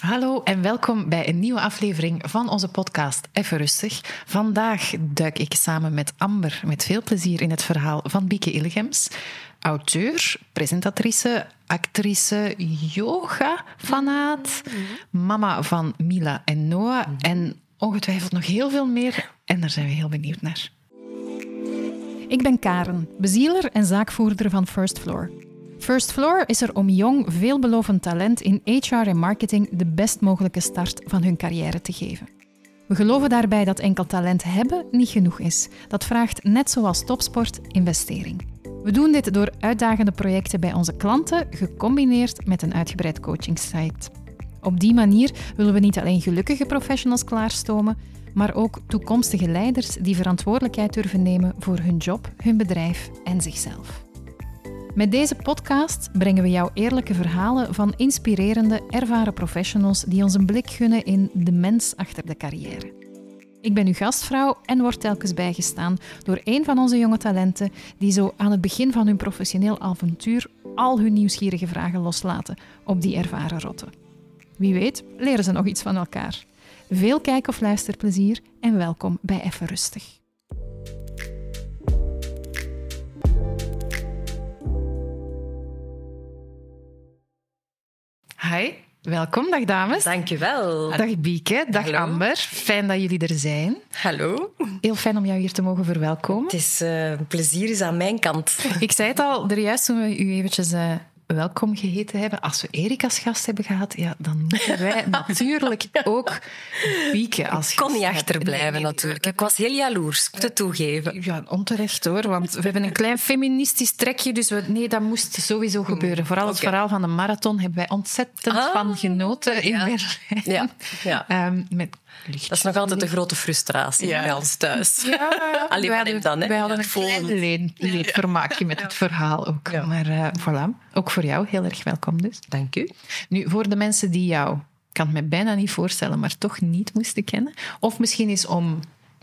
Hallo en welkom bij een nieuwe aflevering van onze podcast Even Rustig. Vandaag duik ik samen met Amber met veel plezier in het verhaal van Bieke Illegems. Auteur, presentatrice, actrice, yoga-fanaat, mama van Mila en Noah en ongetwijfeld nog heel veel meer. En daar zijn we heel benieuwd naar. Ik ben Karen, bezieler en zaakvoerder van First Floor. First Floor is er om jong, veelbelovend talent in HR en marketing de best mogelijke start van hun carrière te geven. We geloven daarbij dat enkel talent hebben niet genoeg is. Dat vraagt, net zoals topsport, investering. We doen dit door uitdagende projecten bij onze klanten, gecombineerd met een uitgebreid coachingsite. Op die manier willen we niet alleen gelukkige professionals klaarstomen, maar ook toekomstige leiders die verantwoordelijkheid durven nemen voor hun job, hun bedrijf en zichzelf. Met deze podcast brengen we jou eerlijke verhalen van inspirerende, ervaren professionals die ons een blik gunnen in de mens achter de carrière. Ik ben uw gastvrouw en word telkens bijgestaan door een van onze jonge talenten die zo aan het begin van hun professioneel avontuur al hun nieuwsgierige vragen loslaten op die ervaren rotten. Wie weet, leren ze nog iets van elkaar. Veel kijk- of luisterplezier en welkom bij Even Rustig. Hi, welkom. Dag dames. Dankjewel. Dag Bieke, dag Hallo. Amber. Fijn dat jullie er zijn. Hallo. Heel fijn om jou hier te mogen verwelkomen. Het is een plezier is aan mijn kant. Ik zei het al, er juist toen we u eventjes eh, welkom geheten hebben. Als we Erik als gast hebben gehad, ja, dan moeten wij natuurlijk ook Bieke als Ik kon niet achterblijven Nee, natuurlijk. Ik was heel jaloers, ik moet het toegeven. Ja, onterecht hoor, want we hebben een klein feministisch trekje, dus we, nee, dat moest sowieso gebeuren. Vooral het verhaal van de marathon hebben wij ontzettend Ah, van genoten in ja. Berlijn. Ja, ja. Ehm, met licht. Dat is nog altijd een grote frustratie Ja. bij ons thuis. Ja, Alleen wij hem dan, hè? Wij hadden een klein leen- leedvermaakje met het verhaal ook. Ja. Maar eh, voilà, ook voor jou heel erg welkom dus. Dank u. Nu, voor de mensen die jou, ik kan het me bijna niet voorstellen, maar toch niet moesten kennen, of misschien eens om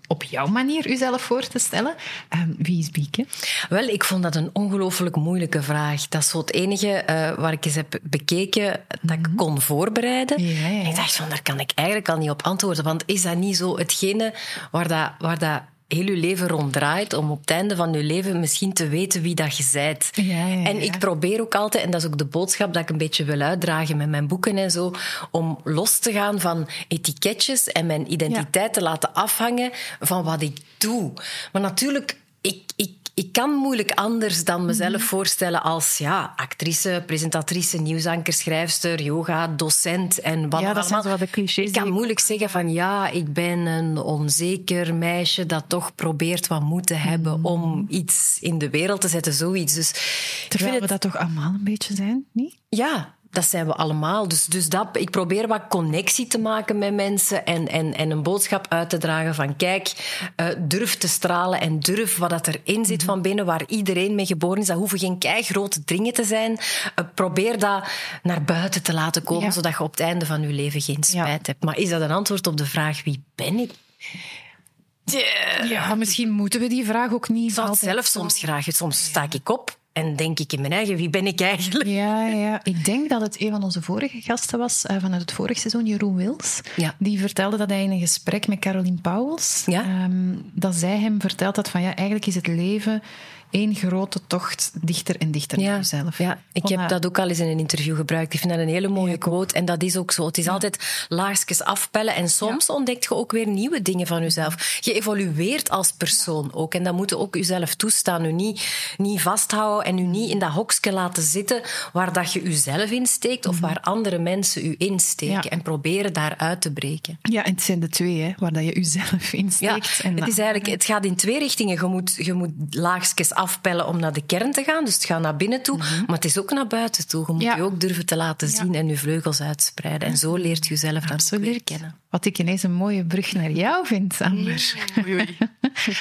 op jouw manier uzelf voor te stellen, ehm, wie is Bieke? Wel, ik vond dat een ongelooflijk moeilijke vraag. Dat is zo het enige eh, waar ik eens heb bekeken dat ik kon voorbereiden. Mhm. Ja, ja. En ik dacht van, daar kan ik eigenlijk al niet op antwoorden. Want is dat niet zo hetgene waar dat, waar dat heel je leven rond draait, om op het einde van je leven misschien te weten wie dat je ja, ja. En ik probeer ook altijd, en dat is ook de boodschap dat ik een beetje wil uitdragen met mijn boeken en zo, om los te gaan van etiketjes en mijn identiteit te laten afhangen van wat ik doe. Maar natuurlijk, ik, ik, ik kan moeilijk anders dan mezelf voorstellen als ja, actrice, presentatrice, nieuwsanker, schrijfster, yoga, docent en wat Ja, dan dat allemaal. zo wat de clichés Ik kan ik moeilijk zeggen van ja, ik ben een onzeker meisje dat toch probeert wat moed te hebben om iets in de wereld te zetten, zoiets. Dus ik Terwijl vind we het, dat toch allemaal een beetje zijn, niet? ja, dat zijn we allemaal. Dus, dus dat, ik probeer wat connectie te maken met mensen en, en, en een boodschap uit te dragen van kijk, eh, durf te stralen en durf wat dat erin zit van binnen, waar iedereen mee geboren is. Dat hoeven geen keigrote dingen te zijn. Eh, probeer dat naar buiten te laten komen, Ja. zodat je op het einde van je leven geen spijt hebt. Maar is dat een antwoord op de vraag wie ben ik? Ja, misschien moeten we die vraag ook niet Ik zou het zelf soms graag. Soms sta ik op en denk ik in mijn eigen, wie ben ik eigenlijk? Ja, ja, ik denk dat het een van onze vorige gasten was eh, vanuit het vorige seizoen, Jeroen Wils. Ja. Die vertelde dat hij in een gesprek met Caroline Pauwels, Ja. ehm, dat zij hem verteld had van ja, eigenlijk is het leven één grote tocht dichter en dichter naar jezelf. Ja, ik heb dat ook al eens in een interview gebruikt. Ik vind dat een hele mooie quote. En dat is ook zo. Het is altijd laagjes afpellen. En soms ontdekt je ook weer nieuwe dingen van jezelf. Je evolueert als persoon ook. En dat moet je ook jezelf toestaan. Je niet, niet vasthouden en je niet in dat hokje laten zitten waar dat je jezelf insteekt of waar andere mensen je insteken. Ja. En proberen daaruit te breken. Ja, en het zijn de twee, hè, waar dat je jezelf Ja, insteekt. en het, is eigenlijk, het gaat in twee richtingen. Je moet, je moet laagjes afpellen om naar de kern te gaan. Dus het gaat naar binnen toe. Maar het is ook naar buiten toe. Je moet Mhm. Ja. je ook durven te laten zien en je vleugels uitspreiden. En zo leert je jezelf dan ook weer Absoluut. kennen. Wat ik ineens een mooie brug naar jou vind, Amber.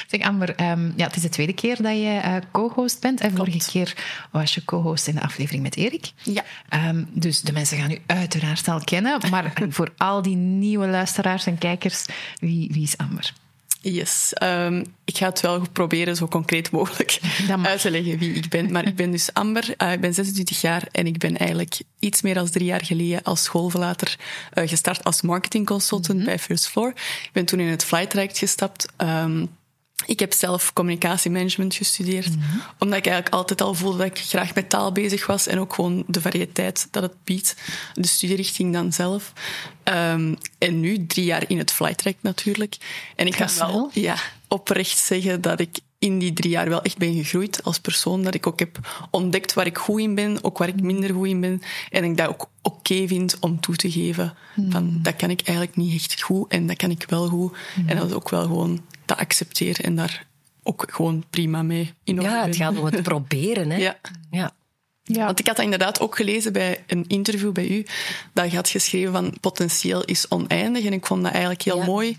zeg, Amber, ehm, ja, het is de tweede keer dat je eh, co-host bent. En vorige keer was je co-host in de aflevering met Erik. Ja. Ehm, dus de mensen gaan u uiteraard al kennen. Maar voor al die nieuwe luisteraars en kijkers, wie, wie is Amber? Yes. Ehm, ik ga het wel proberen zo concreet mogelijk uit te leggen wie ik ben. Maar ik ben dus Amber, uh, ik ben 26 jaar en ik ben eigenlijk iets meer dan drie jaar geleden als schoolverlater uh, gestart als marketingconsultant mm -hmm. bij First Floor. Ik ben toen in het flight traject gestapt. Um, ik heb zelf communicatiemanagement gestudeerd, mm -hmm. omdat ik eigenlijk altijd al voelde dat ik graag met taal bezig was en ook gewoon de variëteit dat het biedt, de studierichting dan zelf. Um, en nu drie jaar in het flight track natuurlijk. En ik kan wel ja, oprecht zeggen dat ik in die drie jaar wel echt ben gegroeid als persoon. Dat ik ook heb ontdekt waar ik goed in ben, ook waar ik minder goed in ben. En ik dat ook oké okay vind om toe te geven. Mm. Van, dat kan ik eigenlijk niet echt goed en dat kan ik wel goed. Mm. En dat is ook wel gewoon te accepteren en daar ook gewoon prima mee in Ja, het gaat om het proberen. Hè? Ja. ja. Ja. Want ik had dat inderdaad ook gelezen bij een interview bij u, dat je had geschreven van potentieel is oneindig. En ik vond dat eigenlijk heel Ja. mooi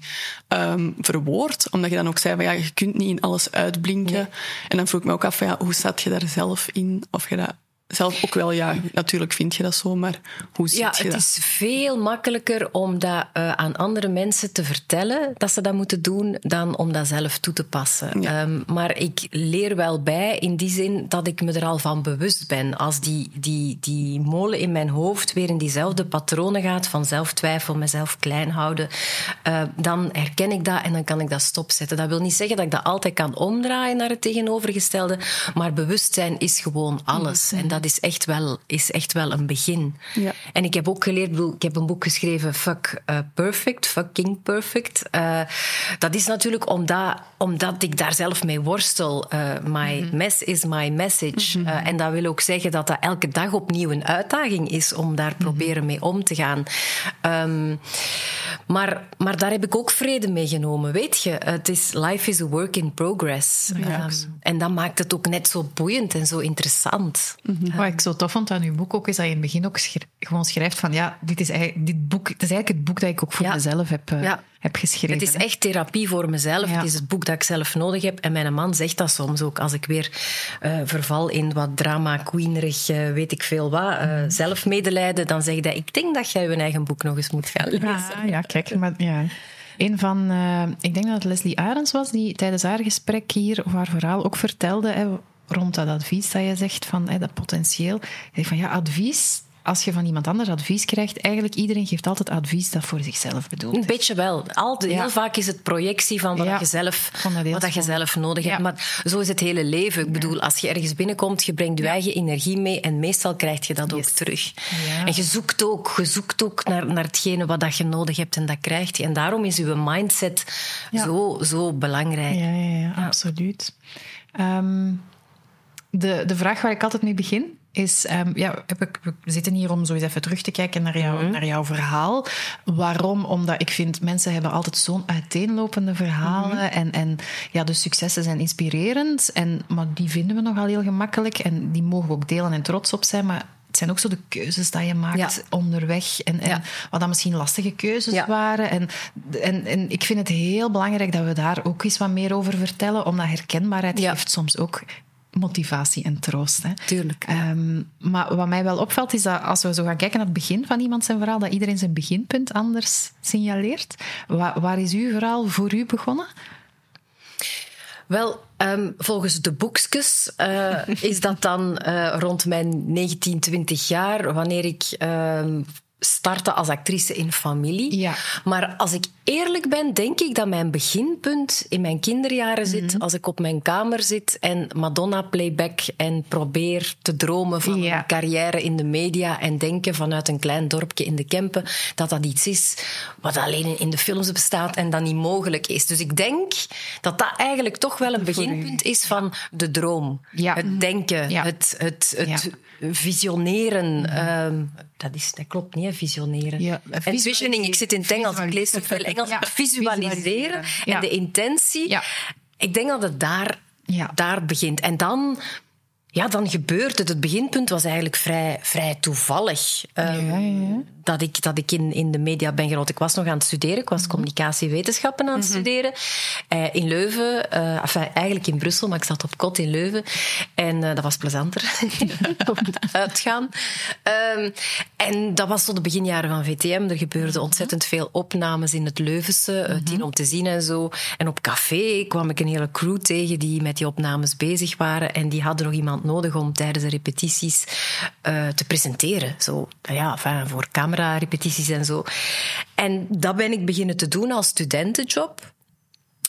um, verwoord, omdat je dan ook zei van ja, je kunt niet in alles uitblinken. Nee. En dan vroeg ik me ook af van ja, hoe zat je daar zelf in? Of je dat zelf ook wel, ja, natuurlijk vind je dat zo, maar hoe zit Ja, je het dat? is veel makkelijker om dat uh, aan andere mensen te vertellen dat ze dat moeten doen, dan om dat zelf toe te passen. Ja. Um, maar ik leer wel bij in die zin dat ik me er al van bewust ben. Als die, die, die molen in mijn hoofd weer in diezelfde patronen gaat van zelftwijfel, mezelf klein houden, uh, dan herken ik dat en dan kan ik dat stopzetten. Dat wil niet zeggen dat ik dat altijd kan omdraaien naar het tegenovergestelde, maar bewustzijn is gewoon alles. En dat is echt wel, is echt wel een begin. Ja. En ik heb ook geleerd, bedoel, ik heb een boek geschreven, Fuck uh, Perfect, Fucking Perfect. Uh, dat is natuurlijk omdat, omdat ik daar zelf mee worstel. Uh, my Mhm. mess is my message. Uh, en dat wil ook zeggen dat dat elke dag opnieuw een uitdaging is om daar Mhm. proberen mee om te gaan. Um, maar, maar daar heb ik ook vrede mee genomen. Weet je, het is, life is a work in progress. Ja. Um, en dat maakt het ook net zo boeiend en zo interessant. Wat ik zo tof vond aan uw boek ook, is dat je in het begin ook gewoon schrijft van ja, dit is eigenlijk, dit boek, het is eigenlijk het boek dat ik ook voor Ja. mezelf heb, uh, Ja. heb geschreven. Het is hè. echt therapie voor mezelf. Ja. Het is het boek dat ik zelf nodig heb. En mijn man zegt dat soms ook. Als ik weer uh, verval in wat drama, queenerig, uh, weet ik veel wat, uh, zelfmedelijden, dan zegt hij, ik denk dat jij je eigen boek nog eens moet gaan lezen. Ja, ja kijk, maar ja. Een van, uh, ik denk dat het Leslie Arends was, die tijdens haar gesprek hier, of haar verhaal ook vertelde, hè, rond dat advies dat je zegt, van hè, dat potentieel. Ik van ja, advies, als je van iemand anders advies krijgt, eigenlijk iedereen geeft altijd advies dat voor zichzelf bedoeld is. Een beetje wel. Altijd, Ja. Heel vaak is het projectie van wat, Ja. je, zelf, wat dat je zelf nodig hebt. Ja. Maar zo is het hele leven. Ik bedoel, als je ergens binnenkomt, je brengt je eigen energie mee en meestal krijg je dat ook terug. En je zoekt ook, je zoekt ook naar, naar hetgene wat dat je nodig hebt en dat krijgt je. En daarom is je mindset zo, zo belangrijk. Ja, ja, ja, absoluut. Ehm, de, de vraag waar ik altijd mee begin is... ehm, ja, heb ik, we zitten hier om zo eens even terug te kijken naar, jou, Mhm. naar jouw verhaal. Waarom? Omdat ik vind, mensen hebben altijd zo'n uiteenlopende verhalen. Mhm. En, en ja, de successen zijn inspirerend. En, maar die vinden we nogal heel gemakkelijk. En die mogen we ook delen en trots op zijn. Maar het zijn ook zo de keuzes die je maakt Ja. onderweg. En, en Ja. wat dan misschien lastige keuzes Ja. waren. En, en, en ik vind het heel belangrijk dat we daar ook eens wat meer over vertellen. Omdat herkenbaarheid geeft soms ook motivatie en troost. Hè. Tuurlijk. Ehm, maar wat mij wel opvalt, is dat als we zo gaan kijken naar het begin van iemand zijn verhaal, dat iedereen zijn beginpunt anders signaleert. Wa- waar is uw verhaal voor u begonnen? Wel, um, volgens de boekjes uh, is dat dan uh, rond mijn 19, 20 jaar, wanneer ik um, startte als actrice in familie. Ja. Maar als ik eerlijk ben, denk ik dat mijn beginpunt in mijn kinderjaren zit. Mhm. Als ik op mijn kamer zit en Madonna playback en probeer te dromen van Ja. een carrière in de media en denken vanuit een klein dorpje in de Kempen dat dat iets is wat alleen in de films bestaat en dat niet mogelijk is. Dus ik denk dat dat eigenlijk toch wel een beginpunt is van de droom. Ja. Het denken, het, het, het visioneren. Um, dat, is, dat klopt niet, visioneren. Ja, en visioning, ik zit in het Engels, ik lees te veel Engels. Ja, Visualiseren visualiseren. Ja. en de intentie. Ik denk dat het daar, daar begint. En dan, ja, dan gebeurt het. Het beginpunt was eigenlijk vrij, vrij toevallig. Um, Ja, ja, ja. dat ik, dat ik in, in de media ben gerold. Ik was nog aan het studeren. Ik was mhm. communicatiewetenschappen aan het mhm. studeren. Uh, in Leuven. Uh, enfin, eigenlijk in Brussel, maar ik zat op kot in Leuven. En dat was plezanter. uitgaan. Um, en dat was tot de beginjaren van VTM. Er gebeurde ontzettend veel opnames in het Leuvense. Tien om te zien en zo. En op café kwam ik een hele crew tegen die met die opnames bezig waren. En die hadden nog iemand nodig om tijdens de repetities uh, te presenteren. Zo, ja, enfin, voor camera-repetities en zo. En dat ben ik beginnen te doen als studentenjob.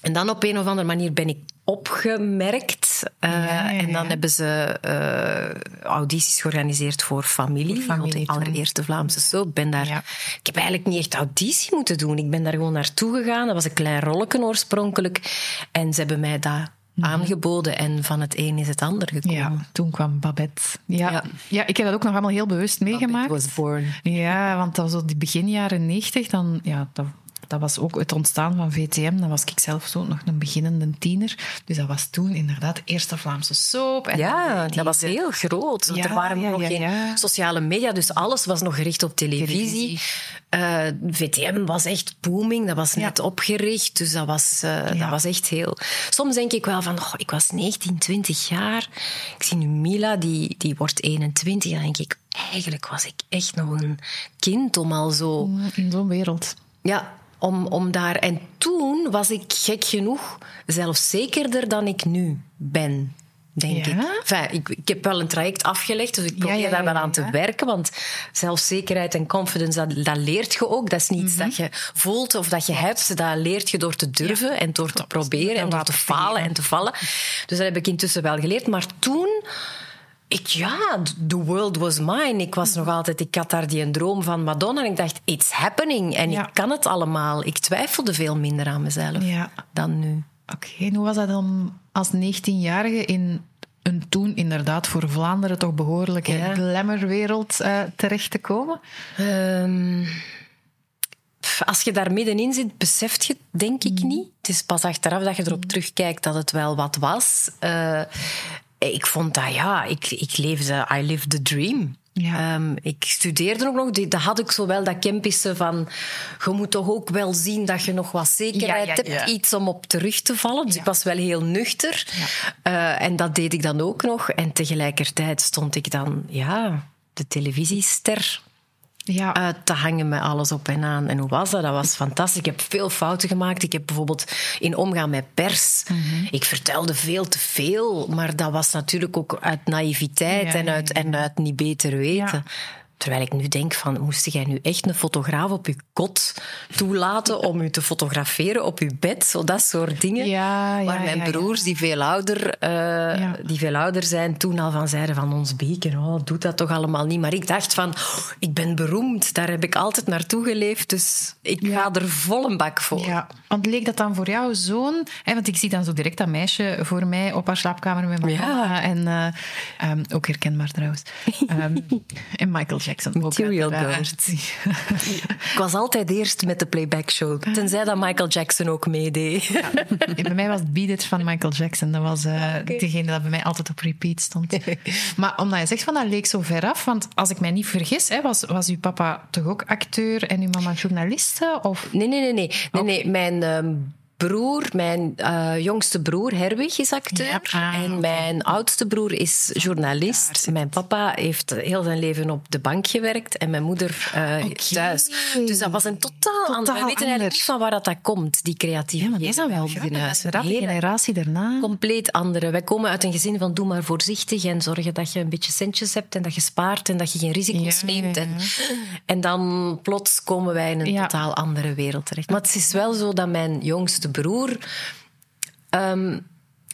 En dan op een of andere manier ben ik opgemerkt. Uh, En dan hebben ze uh, audities georganiseerd voor familie. Voor familie de allereerste Vlaamse soap. Ben daar, Ik heb eigenlijk niet echt auditie moeten doen. Ik ben daar gewoon naartoe gegaan. Dat was een klein rolletje oorspronkelijk. En ze hebben mij Mhm. Aangeboden en van het een is het ander gekomen. Ja, toen kwam Babette. Ja, ja. ik heb dat ook nog allemaal heel bewust meegemaakt. Babette was born. Ja, want dat was op die begin jaren negentig. Dan, ja, dat dat was ook het ontstaan van VTM. Dan was ik zelf zo nog een beginnende tiener. Dus dat was toen inderdaad de eerste Vlaamse soap. En ja, dat was heel groot. er waren nog geen sociale media, dus alles was nog gericht op televisie. Uh, eh, VTM was echt booming, dat was net opgericht. Dus dat was, uh, dat was echt heel... Soms denk ik wel van, oh, ik was 19, 20 jaar. Ik zie nu Mila, die, die wordt 21. Dan denk ik, eigenlijk was ik echt nog een kind om al zo... In zo'n wereld. Ja, om, om daar... En toen was ik gek genoeg zelfzekerder dan ik nu ben denk ik. Enfin, ik. Ik heb wel een traject afgelegd, dus ik probeer daar wel aan te werken. Want zelfzekerheid en confidence, dat, dat leert je ook. Dat is niet mhm. dat je voelt of dat je hebt. Dat leert je door te durven en door te proberen en door te falen en te vallen. Dus dat heb ik intussen wel geleerd. Maar toen ik, ja, the world was mine. Ik was nog altijd, ik had daar die een droom van Madonna en ik dacht, it's happening. En ik kan het allemaal. Ik twijfelde veel minder aan mezelf ja. dan nu. Oké, en hoe was dat dan als 19-jarige in een toen inderdaad voor Vlaanderen toch behoorlijke ja. glamourwereld uh, terecht te komen? Um, als je daar middenin zit, beseft je denk ik mm. niet. Het is pas achteraf dat je erop terugkijkt dat het wel wat was. Uh, ik vond dat, ja, ik, ik leefde, I lived the dream. Ja. Um, ik studeerde ook nog, dat had ik zo wel dat kempische van... Je moet toch ook wel zien dat je nog wat zekerheid hebt, iets om op terug te vallen. Dus ik was wel heel nuchter. Uh, en dat deed ik dan ook nog. En tegelijkertijd stond ik dan, ja, de televisiester ja. uit te hangen met alles op en aan. En hoe was dat? Dat was fantastisch. Ik heb veel fouten gemaakt. Ik heb bijvoorbeeld in omgaan met pers. Mhm. Ik vertelde veel te veel, maar dat was natuurlijk ook uit naïviteit en, uit, en uit niet beter weten. Terwijl ik nu denk van, moest jij nu echt een fotograaf op je kot toelaten om je te fotograferen op je bed? Zo dat soort dingen. Ja, ja, Waar mijn broers, die veel, ouder, uh, die veel ouder zijn, toen al van zeiden van ons beeken, oh, doe dat toch allemaal niet. Maar ik dacht van, oh, ik ben beroemd, daar heb ik altijd naartoe geleefd, dus ik ga er vol een bak voor. Ja, want leek dat dan voor jou zo'n... Want ik zie dan zo direct dat meisje voor mij op haar slaapkamer met mijn ja. En uh, um, ook herkenbaar trouwens. Um, en Michael Jackson. Material ik was altijd eerst met de playback show. Tenzij dat Michael Jackson ook meedeed. Ja. Bij mij was het Beat It van Michael Jackson. Dat was uh, degene dat bij mij altijd op repeat stond. maar omdat je zegt van dat leek zo ver af. Want als ik mij niet vergis, hè, was, was uw papa toch ook acteur en uw mama journaliste? Of? Nee, nee, nee. nee. nee, nee. Mijn... Um, broer, mijn uh, jongste broer Herwig is acteur. Ah, en mijn oudste broer is journalist. Mijn papa heeft heel zijn leven op de bank gewerkt en mijn moeder uh, thuis. Dus dat was een totaal, totaal ander. We weten eigenlijk niet van waar dat, dat komt, die creativiteit. Ja, is dat wel huis. De generatie daarna. Compleet andere. Wij komen uit een gezin van doe maar voorzichtig en zorgen dat je een beetje centjes hebt en dat je spaart en dat je geen risico's neemt. En, en dan plots komen wij in een totaal andere wereld terecht. Maar het is wel zo dat mijn jongste broer um,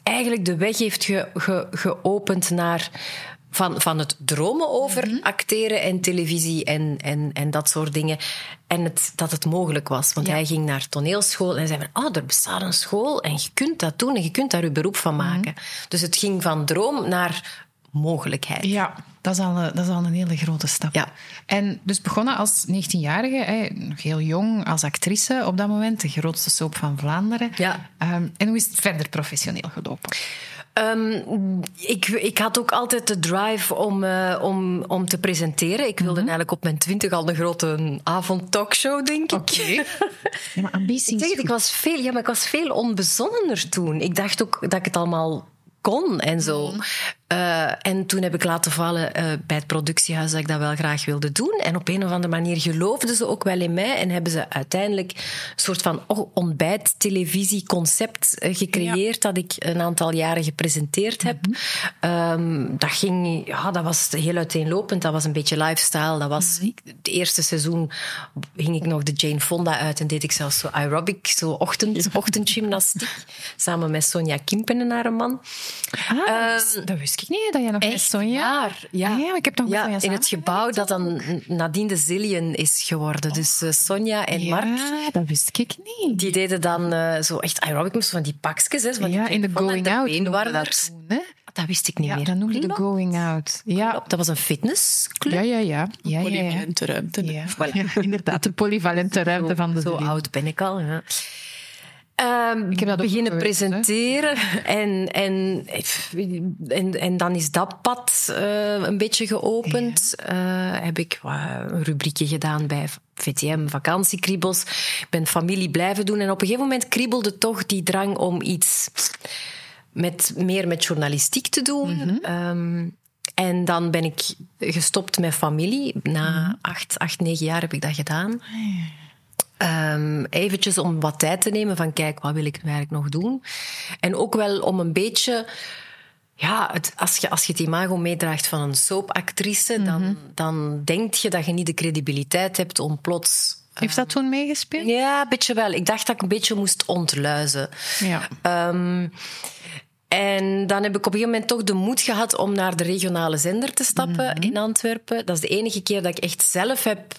eigenlijk de weg heeft ge, ge, geopend naar van, van het dromen over mhm. acteren en televisie en, en, en dat soort dingen. En het, dat het mogelijk was. Want hij ging naar toneelschool en zei van, oh, er bestaat een school en je kunt dat doen en je kunt daar je beroep van mhm. maken. Dus het ging van droom naar mogelijkheid. Ja, dat is al, dat is al een hele grote stap. Ja. En dus begonnen als 19-jarige, nog heel jong, als actrice op dat moment, de grootste soap van Vlaanderen. Ja. Um, en hoe is het verder professioneel gelopen? Um, ik, ik had ook altijd de drive om, uh, om, om te presenteren. Ik wilde mm -hmm. eigenlijk op mijn twintig al een grote avondtalkshow, denk ik. Oké. Okay. ja, maar ambities. Ik, ik, was veel, ja, maar ik was veel onbezonnener toen. Ik dacht ook dat ik het allemaal kon en zo. Mm. Uh, en toen heb ik laten vallen uh, bij het productiehuis dat ik dat wel graag wilde doen. En op een of andere manier geloofden ze ook wel in mij en hebben ze uiteindelijk een soort van ontbijt-televisieconcept uh, gecreëerd ja. dat ik een aantal jaren gepresenteerd heb. Mm -hmm. um, dat ging, ja, dat was heel uiteenlopend. Dat was een beetje lifestyle. Dat was, mm -hmm. Het eerste seizoen ging ik nog de Jane Fonda uit en deed ik zelfs zo aerobic, zo ochtend, ja. ochtendgymnastiek, samen met Sonja Kimpen en haar man. Ah, um, dat wist ik niet, dat jij nog met Sonja... Ja. Ah, ja, ik heb nog ja, in het gebouw dat dan nadien de Zillion is geworden. Oh. Dus uh, Sonja en ja, Mark... dat wist ik niet. Die deden dan uh, zo echt aerobic, van die pakjes. Hè, van ja, die in de going out dat toen, hè? Dat wist ik niet ja, meer. dat noemde de going out. Ja. Klopt, dat was een fitnessclub. Ja, ja, ja. ja, polyvalente ruimte. Ja. Voilà. ja, inderdaad, de polyvalente ruimte zo, van de Zo oud ben ik al, ja. Um, ik heb dat beginnen presenteren en, en, en, en dan is dat pad uh, een beetje geopend. Ja. Uh, heb ik uh, een rubriekje gedaan bij VTM, vakantiekriebels. Ik ben familie blijven doen en op een gegeven moment kriebelde toch die drang om iets met, meer met journalistiek te doen. Mm -hmm. um, en dan ben ik gestopt met familie. Na mm -hmm. acht, acht, negen jaar heb ik dat gedaan. Um, eventjes om wat tijd te nemen van kijk, wat wil ik nu eigenlijk nog doen? En ook wel om een beetje... Ja, het, als, je, als je het imago meedraagt van een soapactrice, mm -hmm. dan, dan denk je dat je niet de credibiliteit hebt om plots... Heeft dat toen meegespeeld? Ja, een beetje wel. Ik dacht dat ik een beetje moest ontluizen. Ja. Um, en dan heb ik op een gegeven moment toch de moed gehad om naar de regionale zender te stappen mm -hmm. in Antwerpen. Dat is de enige keer dat ik echt zelf heb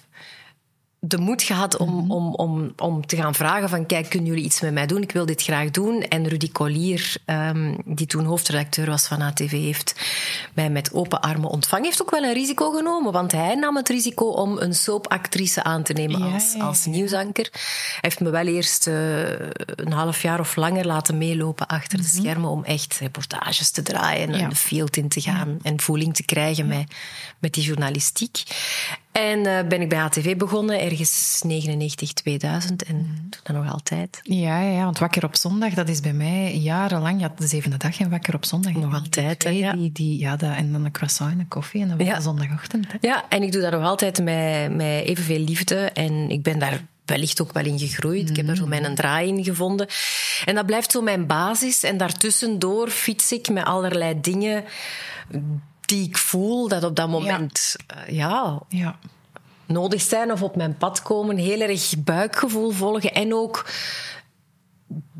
de moed gehad om, mm-hmm. om, om, om te gaan vragen van kijk, kunnen jullie iets met mij doen? Ik wil dit graag doen. En Rudy Collier, um, die toen hoofdredacteur was van ATV, heeft mij met open armen ontvangen. Heeft ook wel een risico genomen, want hij nam het risico om een soapactrice aan te nemen ja, als, als nieuwsanker. Hij heeft me wel eerst uh, een half jaar of langer laten meelopen achter de schermen om echt reportages te draaien en de field in te gaan en voeling te krijgen met, met die journalistiek. En uh, ben ik bij ATV begonnen, ergens 99, 2000 en mm. toen nog altijd. Ja, ja, want Wakker op Zondag, dat is bij mij jarenlang, ja, de zevende dag en Wakker op Zondag. Nog altijd, die, ja. Die, die, ja dat, en dan een croissant en een koffie en dan ja. zondagochtend. Hè. Ja, en ik doe dat nog altijd met, met evenveel liefde en ik ben daar wellicht ook wel in gegroeid. Mm. Ik heb daar zo mijn draai in gevonden. En dat blijft zo mijn basis. En daartussendoor fiets ik met allerlei dingen die ik voel dat op dat moment ja. Uh, ja, ja, nodig zijn of op mijn pad komen. Heel erg buikgevoel volgen en ook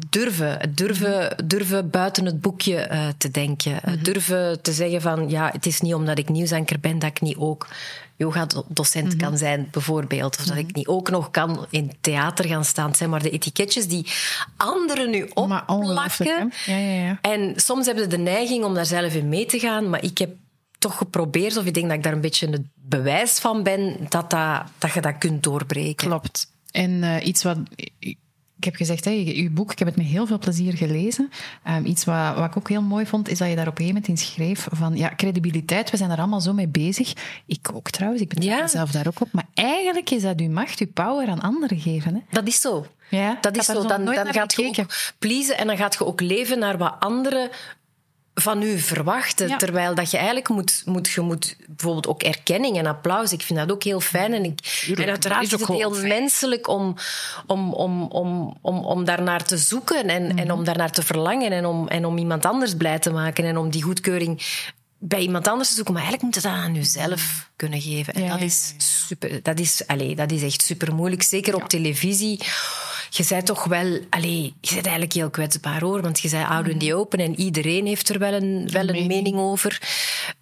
durven. Durven, durven buiten het boekje uh, te denken. Mm -hmm. Durven te zeggen van ja, het is niet omdat ik nieuwsanker ben dat ik niet ook yoga-docent mm -hmm. kan zijn, bijvoorbeeld. Of dat mm -hmm. ik niet ook nog kan in theater gaan staan. Het zijn maar de etiketjes die anderen nu opplakken. Ja, ja, ja. En soms hebben ze de neiging om daar zelf in mee te gaan, maar ik heb toch geprobeerd, of ik denk dat ik daar een beetje het bewijs van ben, dat, dat, dat je dat kunt doorbreken. Klopt. En uh, iets wat... Ik heb gezegd, hè, uw boek, ik heb het met heel veel plezier gelezen. Um, iets wat, wat ik ook heel mooi vond, is dat je daar op een gegeven moment in schreef van, ja, credibiliteit, we zijn daar allemaal zo mee bezig. Ik ook trouwens, ik ben ja. zelf daar ook op. Maar eigenlijk is dat uw macht, uw power aan anderen geven. Hè? Dat is zo. Ja, dat is zo. Dan, dan gaat je ook pleasen en dan gaat je ook leven naar wat anderen van u verwachten. Ja. Terwijl dat je eigenlijk moet, moet, je moet bijvoorbeeld ook erkenning en applaus. Ik vind dat ook heel fijn. En, ik, en uiteraard is, is het heel fijn. menselijk om, om, om, om, om, om daarnaar te zoeken en, en om daarnaar te verlangen en om, en om iemand anders blij te maken en om die goedkeuring bij iemand anders te zoeken. Maar eigenlijk moet je dat aan jezelf kunnen geven. En ja, dat is super. Dat is, allez, dat is echt super moeilijk. Zeker op televisie je bent toch wel... Allez, je bent eigenlijk heel kwetsbaar, hoor. Want je bent out in the open en iedereen heeft er wel een, wel een mening. mening over.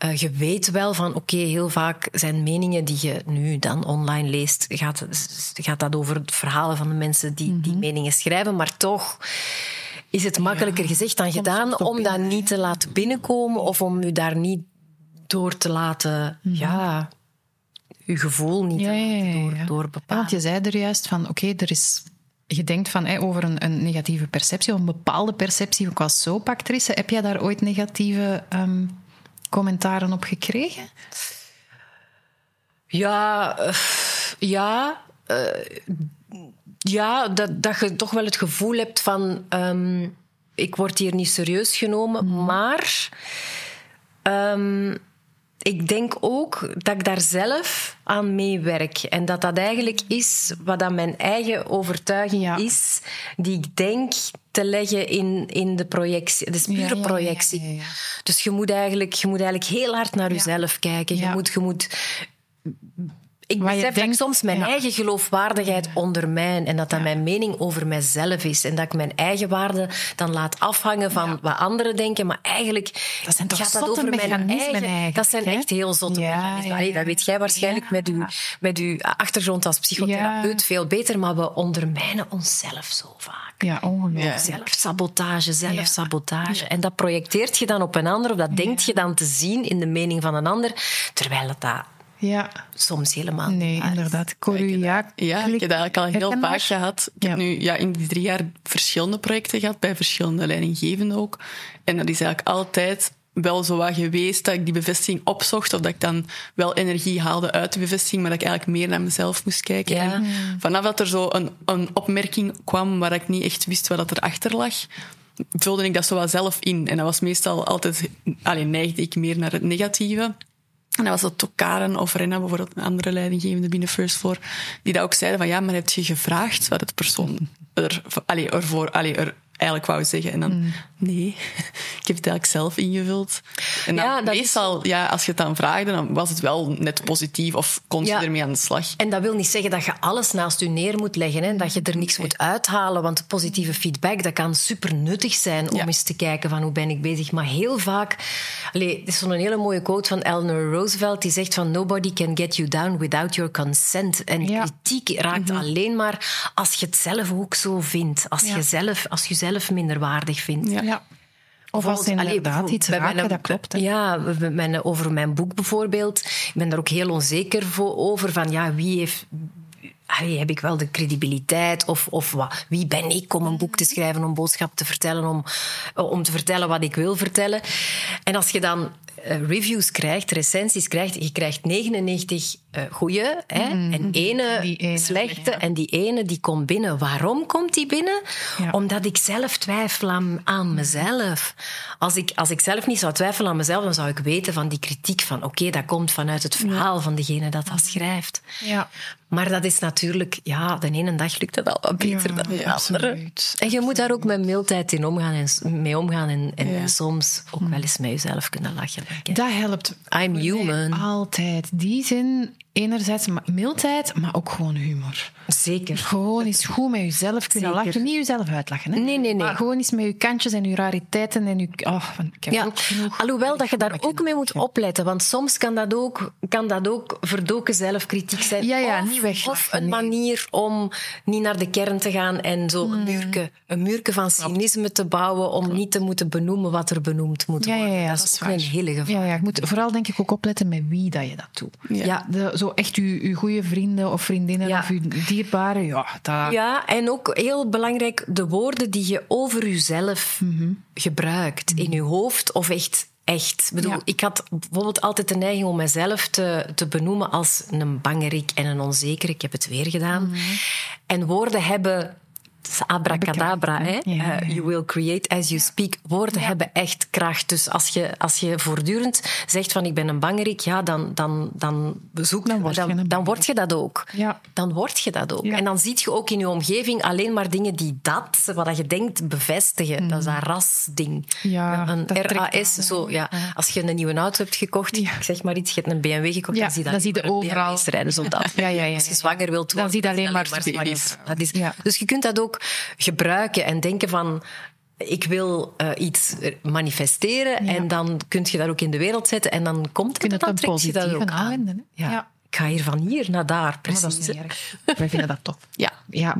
Uh, je weet wel van, oké, okay, heel vaak zijn meningen die je nu dan online leest, gaat, gaat dat over het verhalen van de mensen die die meningen schrijven. Maar toch is het makkelijker gezegd dan gedaan om dat niet te laten binnenkomen of om je daar niet door te laten... Mm-hmm. Ja, je gevoel niet ja, ja, ja, door, door bepalen. Want je zei er juist van, oké, okay, er is je denkt van, over een, een, negatieve perceptie, of een bepaalde perceptie ook als soapactrice. Heb jij daar ooit negatieve um, commentaren op gekregen? Ja, uh, ja. Uh, ja, dat, dat je toch wel het gevoel hebt van... Um, ik word hier niet serieus genomen, mm. maar... Um, ik denk ook dat ik daar zelf aan meewerk. En dat dat eigenlijk is wat dat mijn eigen overtuiging is, die ik denk te leggen in, in de projectie. Het is pure projectie. Dus je moet, eigenlijk, je moet eigenlijk heel hard naar jezelf kijken. Je, moet, je moet ik besef denkt, dat ik soms mijn eigen geloofwaardigheid ondermijn en dat dat mijn mening over mijzelf is en dat ik mijn eigen waarde dan laat afhangen van wat anderen denken, maar eigenlijk dat zijn toch gaat dat over mijn eigen. Dat zijn echt heel zotte mechanismen. dat weet jij waarschijnlijk met, uw, met uw achtergrond als psychotherapeut veel beter, maar we ondermijnen onszelf zo vaak. Ja, ongelooflijk. Zelfsabotage, zelfsabotage. En dat projecteert je dan op een ander, of dat denkt je dan te zien in de mening van een ander, terwijl het dat ja. Soms helemaal Nee, inderdaad. Ik ja, ik heb dat eigenlijk al heel vaak gehad. Ik heb nu ja, in die drie jaar verschillende projecten gehad, bij verschillende leidinggevenden ook. En dat is eigenlijk altijd wel zo wat geweest dat ik die bevestiging opzocht, of dat ik dan wel energie haalde uit de bevestiging, maar dat ik eigenlijk meer naar mezelf moest kijken. Ja. En vanaf dat er zo een, een opmerking kwam waar ik niet echt wist wat er achter lag, vulde ik dat zo wel zelf in. En dat was meestal altijd, alleen neigde ik meer naar het negatieve. En dat was dat ook Karen of Renna, bijvoorbeeld een andere leidinggevende binnen First Floor, die dat ook zeiden van ja, maar heb je gevraagd wat het persoon er, allee, ervoor, allee, er eigenlijk wou zeggen. En dan, mm. nee, ik heb het eigenlijk zelf ingevuld. En dan ja, meestal, ja, als je het dan vraagde, dan was het wel net positief of kon je ermee aan de slag. En dat wil niet zeggen dat je alles naast je neer moet leggen, hè, dat je er niks moet uithalen, want positieve feedback, dat kan super nuttig zijn om eens te kijken van hoe ben ik bezig. Maar heel vaak, allee, er is zo'n hele mooie quote van Eleanor Roosevelt, die zegt van nobody can get you down without your consent. En kritiek raakt mhm. alleen maar als je het zelf ook zo vindt. Als je zelf, als je zelf minderwaardig vindt. Ja. Of als inderdaad iets raken, dat klopt. Hè? Ja, mijn, over mijn boek bijvoorbeeld. Ik ben daar ook heel onzeker voor, over. Van ja, wie heeft... heb ik wel de credibiliteit? Of, of wat, wie ben ik om een boek te schrijven, om boodschap te vertellen, om, om te vertellen wat ik wil vertellen? En als je dan eh, reviews krijgt, recensies krijgt, je krijgt 99 uh, hè, mm, en ene, slechte. En die ene die komt binnen. Waarom komt die binnen? Omdat ik zelf twijfel aan, aan, mezelf. Als ik, als ik zelf niet zou twijfelen aan mezelf, dan zou ik weten van die kritiek van oké, dat komt vanuit het verhaal van degene dat dat schrijft. Ja. Maar dat is natuurlijk, ja, de ene dag lukt het al wat beter dan de andere. En je moet daar ook met mildheid in omgaan en, mee omgaan en, en soms ook wel eens met jezelf kunnen lachen. Dat helpt. I'm human. Altijd. Die zin enerzijds mildheid, maar ook gewoon humor. Zeker. Gewoon eens goed met jezelf kunnen Zeker. lachen. Niet jezelf uitlachen. Hè? Nee, nee, nee. Maar gewoon eens met je kantjes en je rariteiten en je... Oh, ik heb ja. ook Alhoewel dat je daar ook mee moet opletten. Want soms kan dat ook, kan dat ook verdoken zelfkritiek zijn. Ja, ja, of, niet weg. Of een manier om niet naar de kern te gaan en zo een muurke, een muurke van cynisme te bouwen om niet te moeten benoemen wat er benoemd moet worden. Ja, ja, ja, dat, is ook een hele gevaar. Ja, ja, je moet vooral denk ik ook opletten met wie dat je dat doet. Ja. De, zo echt je, je goede vrienden of vriendinnen of je dierbaren, ja. Dat... Ja, en ook heel belangrijk, de woorden die je over jezelf mhm. gebruikt. In je hoofd of echt echt. Ik, bedoel, ik had bijvoorbeeld altijd de neiging om mezelf te, te benoemen als een bangerik en een onzeker. Ik heb het weer gedaan. Mhm. En woorden hebben abracadabra. Hè? Uh, you will create as you speak. Woorden hebben echt kracht. Dus als je, als je voortdurend zegt van ik ben een bangerik, ja, dan, dan, dan, bezoek, dan, word, dan, je dan word je dat ook. Ja. Dan word je dat ook. En dan zie je ook in je omgeving alleen maar dingen die dat, wat je denkt, bevestigen. Mm. Dat is dat rasding. Ja, een RAS. Zo, ja. Als je een nieuwe auto hebt gekocht, ik zeg maar iets, je hebt een BMW gekocht, dan zie je dat, zie je overal. rijden. Zo dat. Ja, ja, ja, Als je zwanger wilt worden, dan zie je alleen maar, maar Dat is, Dus je kunt dat ook gebruiken en denken van ik wil uh, iets manifesteren en dan kun je dat ook in de wereld zetten en dan komt het, dan trek je dat ook aan. Ja. ja. Ik ga hier van hier naar daar, precies. Maar dat is niet erg. Wij vinden dat tof. Ja. ja.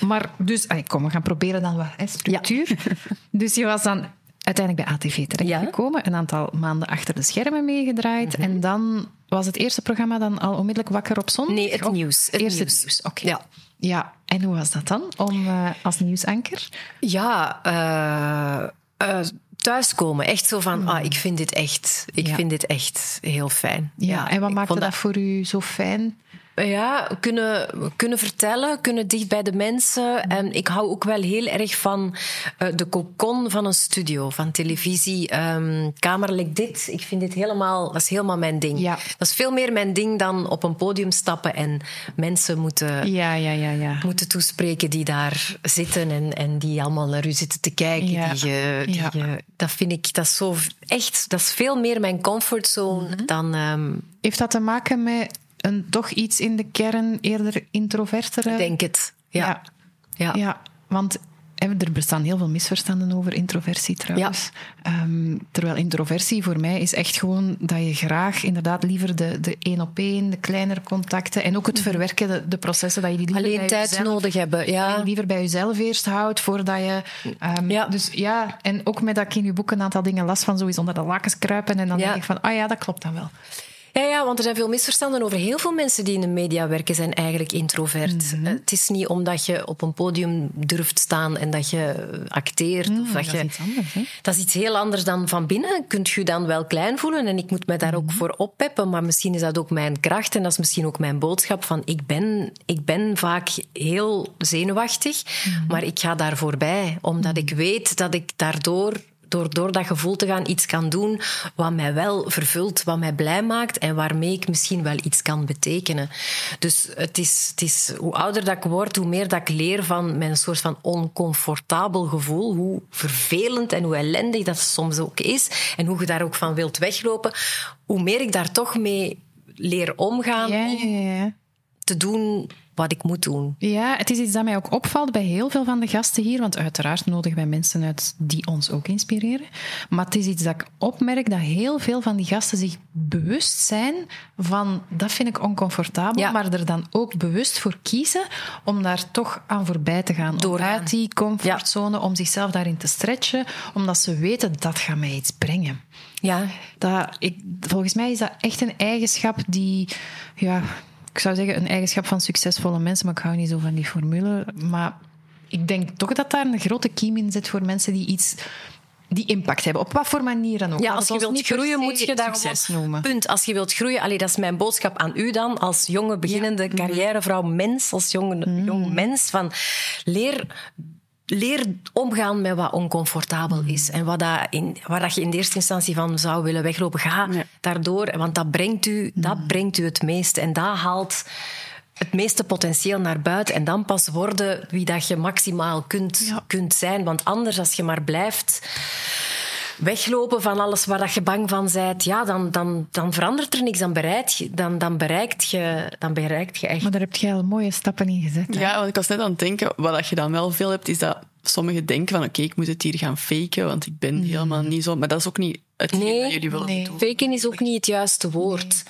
Maar dus, kom, we gaan proberen dan wat hè, structuur. Dus je was dan uiteindelijk bij ATV terechtgekomen, ja. een aantal maanden achter de schermen meegedraaid. Mhm. En dan was het eerste programma dan al onmiddellijk wakker op zondag? Nee, het nieuws. Het eerste nieuws. nieuws. Oké. Ja. Ja, en hoe was dat dan om uh, als nieuwsanker? Ja, uh, uh, thuiskomen. Echt zo van, ah, ik vind dit echt, ik ja. vind dit echt heel fijn. Ja, ja en wat maakte dat, dat voor u zo fijn? Ja, kunnen, kunnen vertellen, kunnen dicht bij de mensen. En ik hou ook wel heel erg van uh, de cocon van een studio, van televisie. Um, kamer like dit, ik vind dit helemaal, dat is helemaal mijn ding. Ja. Dat is veel meer mijn ding dan op een podium stappen en mensen moeten, ja, ja, ja, ja. moeten toespreken die daar zitten en, en die allemaal naar u zitten te kijken. Ja. Die, je, die Ja. je- dat vind ik, dat is zo echt, dat is veel meer mijn comfortzone Mhm. dan... ehm, Heeft dat te maken met een toch iets in de kern eerder introvertere? ik denk het. Ja. Ja. Ja. Ja, want er bestaan heel veel misverstanden over introversie trouwens. Ehm, terwijl introversie voor mij is echt gewoon dat je graag inderdaad liever de, de één op één, de kleinere contacten en ook het verwerken, de, de processen, dat je die liever Alleen bij tijd jezelf- nodig hebben. Ja. liever bij jezelf eerst houdt voordat je. ehm, Ja. Dus ja, en ook met dat ik in je boek een aantal dingen las van zoiets onder de lakens kruipen. En dan Ja. denk ik van, ah ja, dat klopt dan wel. Ja, ja, want er zijn veel misverstanden over heel veel mensen die in de media werken, zijn eigenlijk introvert. Mhm. Eh, Het is niet omdat je op een podium durft staan en dat je eh, acteert. of dat, dat is iets anders, hè? Dat is iets heel anders dan van binnen. Kunt je dan wel klein voelen en ik moet me daar Mhm. ook voor oppeppen. Maar misschien is dat ook mijn kracht en dat is misschien ook mijn boodschap van ik ben, ik ben vaak heel zenuwachtig, Mhm. maar ik ga daar voorbij. Omdat ik weet dat ik daardoor door, door dat gevoel te gaan iets kan doen wat mij wel vervult, wat mij blij maakt en waarmee ik misschien wel iets kan betekenen. Dus het is, het is hoe ouder dat ik word, hoe meer dat ik leer van mijn soort van oncomfortabel gevoel, hoe vervelend en hoe ellendig dat soms ook is en hoe je daar ook van wilt weglopen, hoe meer ik daar toch mee leer omgaan Ja, ja, ja. te doen wat ik moet doen. Ja, het is iets dat mij ook opvalt bij heel veel van de gasten hier. Want uiteraard nodigen wij mensen uit die ons ook inspireren. Maar het is iets dat ik opmerk dat heel veel van die gasten zich bewust zijn van dat vind ik oncomfortabel, Ja. maar er dan ook bewust voor kiezen om daar toch aan voorbij te gaan. Doorgaan. uit die comfortzone, om zichzelf daarin te stretchen, omdat ze weten dat gaat mij iets brengen. Ja, Dat, ik, volgens mij is dat echt een eigenschap die, ja, ik zou zeggen een eigenschap van succesvolle mensen, maar ik hou niet zo van die formule. Maar ik denk toch dat daar een grote kiem in zit voor mensen die iets, die impact hebben. Op wat voor manier dan ook. Ja, als je wilt niet groeien, moet je daar succes noemen. Punt. Als je wilt groeien, allee, dat is mijn boodschap aan u dan, als jonge, beginnende Mhm. carrièrevrouw, mens, als jonge, jong mens, van leer, leer omgaan met wat oncomfortabel is. En wat dat in, waar dat je in de eerste instantie van zou willen weglopen. Ga Ja. daardoor, want dat brengt, u, dat brengt u het meeste. En dat haalt het meeste potentieel naar buiten. En dan pas worden wie dat je maximaal kunt, Ja. kunt zijn. Want anders, als je maar blijft weglopen van alles waar dat je bang van bent, ja, dan, dan, dan verandert er niks. Dan bereikt je, dan, dan bereikt je, dan bereikt je echt. Maar daar heb je al mooie stappen in gezet. hè? Ja, want ik was net aan het denken, wat dat je dan wel veel hebt, is dat sommigen denken van oké, ik moet het hier gaan faken, want ik ben helemaal niet zo. Maar dat is ook niet het Nee, dat jullie willen nee. doen. Faken is ook niet het juiste woord.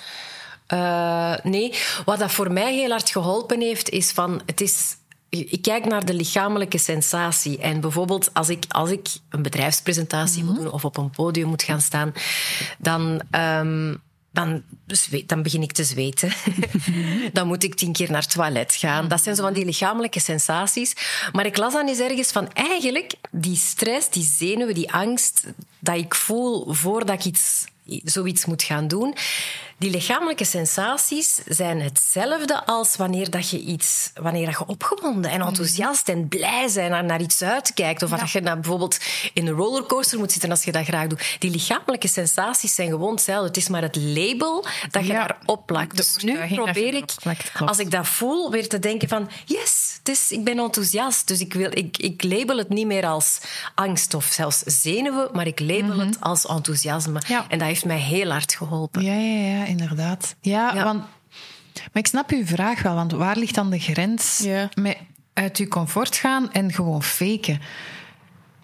Eh, nee, wat dat voor mij heel hard geholpen heeft, is van... Het is, ik kijk naar de lichamelijke sensatie. En bijvoorbeeld als ik, als ik een bedrijfspresentatie moet doen of op een podium moet gaan staan, dan... ehm, dan, dan begin ik te zweten. dan moet ik tien keer naar het toilet gaan. Dat zijn zo van die lichamelijke sensaties. Maar ik las dan eens ergens van eigenlijk die stress, die zenuwen, die angst dat ik voel voordat ik iets, zoiets moet gaan doen. Die lichamelijke sensaties zijn hetzelfde als wanneer, dat je, iets, wanneer dat je opgewonden en enthousiast en blij bent naar, naar iets uitkijkt. Of dat je naar, bijvoorbeeld in een rollercoaster moet zitten als je dat graag doet. Die lichamelijke sensaties zijn gewoon hetzelfde. Het is maar het label dat je Ja. daarop plakt. Dus nu probeer ik, als ik dat voel, weer te denken van... Yes, het is, ik ben enthousiast. Dus ik, wil, ik, ik label het niet meer als angst of zelfs zenuwen, maar ik label het als enthousiasme. Mhm. Ja. En dat heeft mij heel hard geholpen. Ja, ja, ja, inderdaad. Ja, Ja. want... Maar ik snap uw vraag wel, want waar ligt dan de grens Ja. met uit uw comfort gaan en gewoon faken?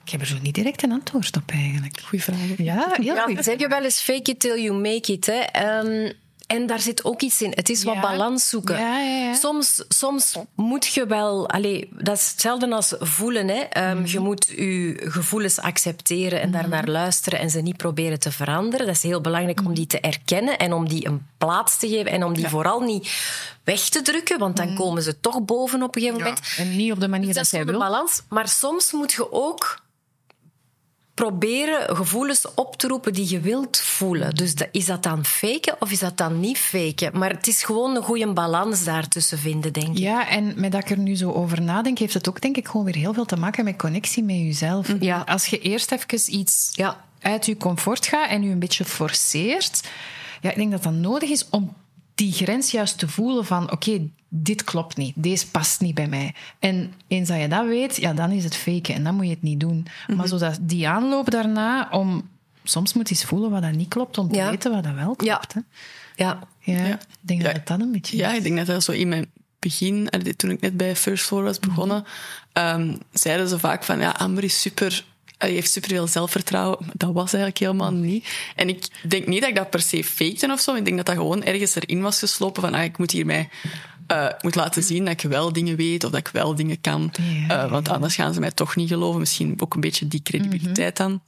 Ik heb er zo niet direct een antwoord op eigenlijk. Goeie vraag. Ja, heel Ja, goed. zeg je wel eens fake it till you make it. Hè? Ehm, En daar zit ook iets in. Het is wat balans zoeken. Ja, ja, soms, soms moet je wel... Allez, dat is hetzelfde als voelen. Hè. Um, Je moet je gevoelens accepteren en daarnaar mhm. luisteren en ze niet proberen te veranderen. Dat is heel belangrijk om mhm. die te erkennen en om die een plaats te geven en om die vooral niet weg te drukken, want dan komen ze toch boven op een gegeven moment. En niet op de manier dus dat, dat zij wil. balans. Maar soms moet je ook proberen gevoelens op te roepen die je wilt voelen. Dus is dat dan faken of is dat dan niet faken? Maar het is gewoon een goede balans daartussen vinden, denk ik. Ja, en met dat ik er nu zo over nadenk, heeft het ook denk ik gewoon weer heel veel te maken met connectie met jezelf. Ja. Als je eerst even iets ja. uit je comfort gaat en je een beetje forceert, ja, ik denk dat dat nodig is om die grens juist te voelen van oké, dit klopt niet, deze past niet bij mij. En eens dat je dat weet, ja, dan is het faken en dan moet je het niet doen. Maar mhm. zodat die aanloop daarna om... Soms moet je eens voelen wat dat niet klopt, om te weten wat dat wel klopt. Ja. Ja. ja. Ik denk dat dat een beetje Ja, ik denk dat dat zo in mijn begin, toen ik net bij First Floor was begonnen, mhm. zeiden ze vaak van, ja, Amber is super hij heeft superveel zelfvertrouwen. Dat was eigenlijk helemaal niet. En ik denk niet dat ik dat per se fakte of zo. Ik denk dat dat gewoon ergens erin was geslopen van ah, ik moet hier mij uh, moet laten zien dat ik wel dingen weet of dat ik wel dingen kan. Uh, want anders gaan ze mij toch niet geloven. Misschien ook een beetje die credibiliteit dan.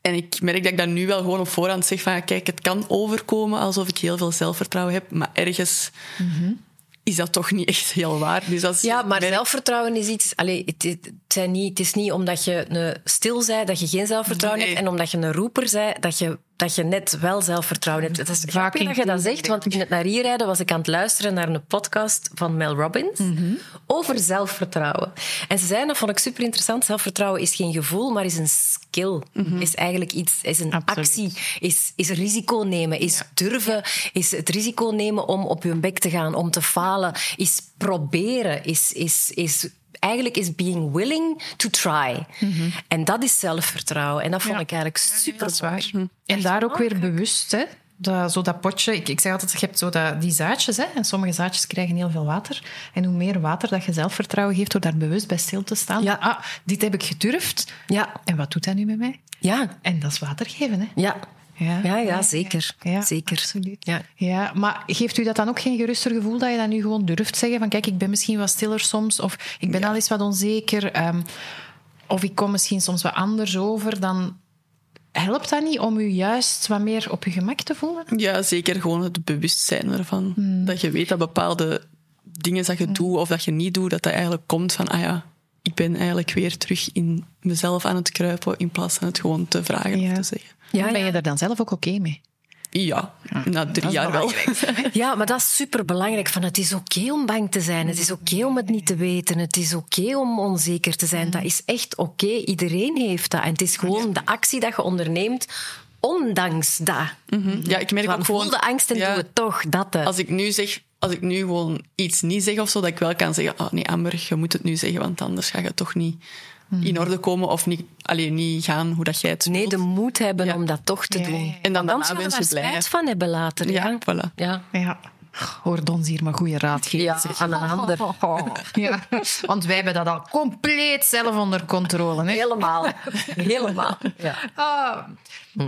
En ik merk dat ik dat nu wel gewoon op voorhand zeg van kijk, het kan overkomen alsof ik heel veel zelfvertrouwen heb, maar ergens mm is dat toch niet echt heel waar. Dus als ja, maar zelfvertrouwen is iets... Allez, het, het, zijn niet, het is niet omdat je een stil zei dat je geen zelfvertrouwen hebt en omdat je een roeper zei dat je dat je net wel zelfvertrouwen hebt. Het is grappig dat je dat zegt, want in het naar hier rijden was ik aan het luisteren naar een podcast van Mel Robbins mhm. over zelfvertrouwen. En ze zeiden, dat vond ik super interessant, zelfvertrouwen is geen gevoel, maar is een skill. Mhm. Is eigenlijk iets, is een actie, is, is risico nemen, is durven, is het risico nemen om op je bek te gaan, om te falen, is proberen, is, is, is eigenlijk is being willing to try. Mhm. En dat is zelfvertrouwen. En dat vond ik eigenlijk super zwaar. Mhm. En daar ook weer bewust, hè? Dat, zo dat potje, ik, ik zeg altijd, je hebt zo dat, die zaadjes, hè, en sommige zaadjes krijgen heel veel water. En hoe meer water dat je zelfvertrouwen geeft door daar bewust bij stil te staan. Ja. Ah, dit heb ik gedurfd. Ja. En wat doet dat nu met mij? Ja. En dat is water geven, hè? Ja. Ja, ja, ja, zeker. Ja, zeker. Absoluut. Ja. Ja, maar geeft u dat dan ook geen geruster gevoel dat je dat nu gewoon durft zeggen? Van kijk, ik ben misschien wat stiller soms, of ik ben al eens wat onzeker, um, of ik kom misschien soms wat anders over, dan helpt dat niet om u juist wat meer op je gemak te voelen? Ja, zeker gewoon het bewustzijn ervan. Hmm. Dat je weet dat bepaalde dingen dat je hmm. doet of dat je niet doet, dat dat eigenlijk komt van, ah ja, ik ben eigenlijk weer terug in mezelf aan het kruipen in plaats van het gewoon te vragen of te zeggen. Ja, ben je er dan zelf ook oké mee? Ja, na drie jaar wel. Ja, maar dat is superbelangrijk. Van het is oké om bang te zijn. Het is oké om het niet te weten. Het is oké om onzeker te zijn. Dat is echt oké. Iedereen heeft dat. En het is gewoon de actie dat je onderneemt ondanks dat. Mhm. Ja, ik merk ook gewoon... Voel de angst en doe het toch. Dat, Als ik nu zeg... Als ik nu gewoon iets niet zeg of zo, dat ik wel kan zeggen... Oh nee, Amber, je moet het nu zeggen, want anders ga je het toch niet in hmm. orde komen of niet, alleen niet gaan hoe dat jij het Nee, de moed hebben om dat toch te doen. En dan daarna ben je blij. van hebben later. Ja, ja. voilà. Ja. ja. Hoor ons hier maar goede raad geven. Ja, aan een ander. Ja. Want wij hebben dat al compleet zelf onder controle. Hè? Helemaal. Helemaal. Ja. Oh.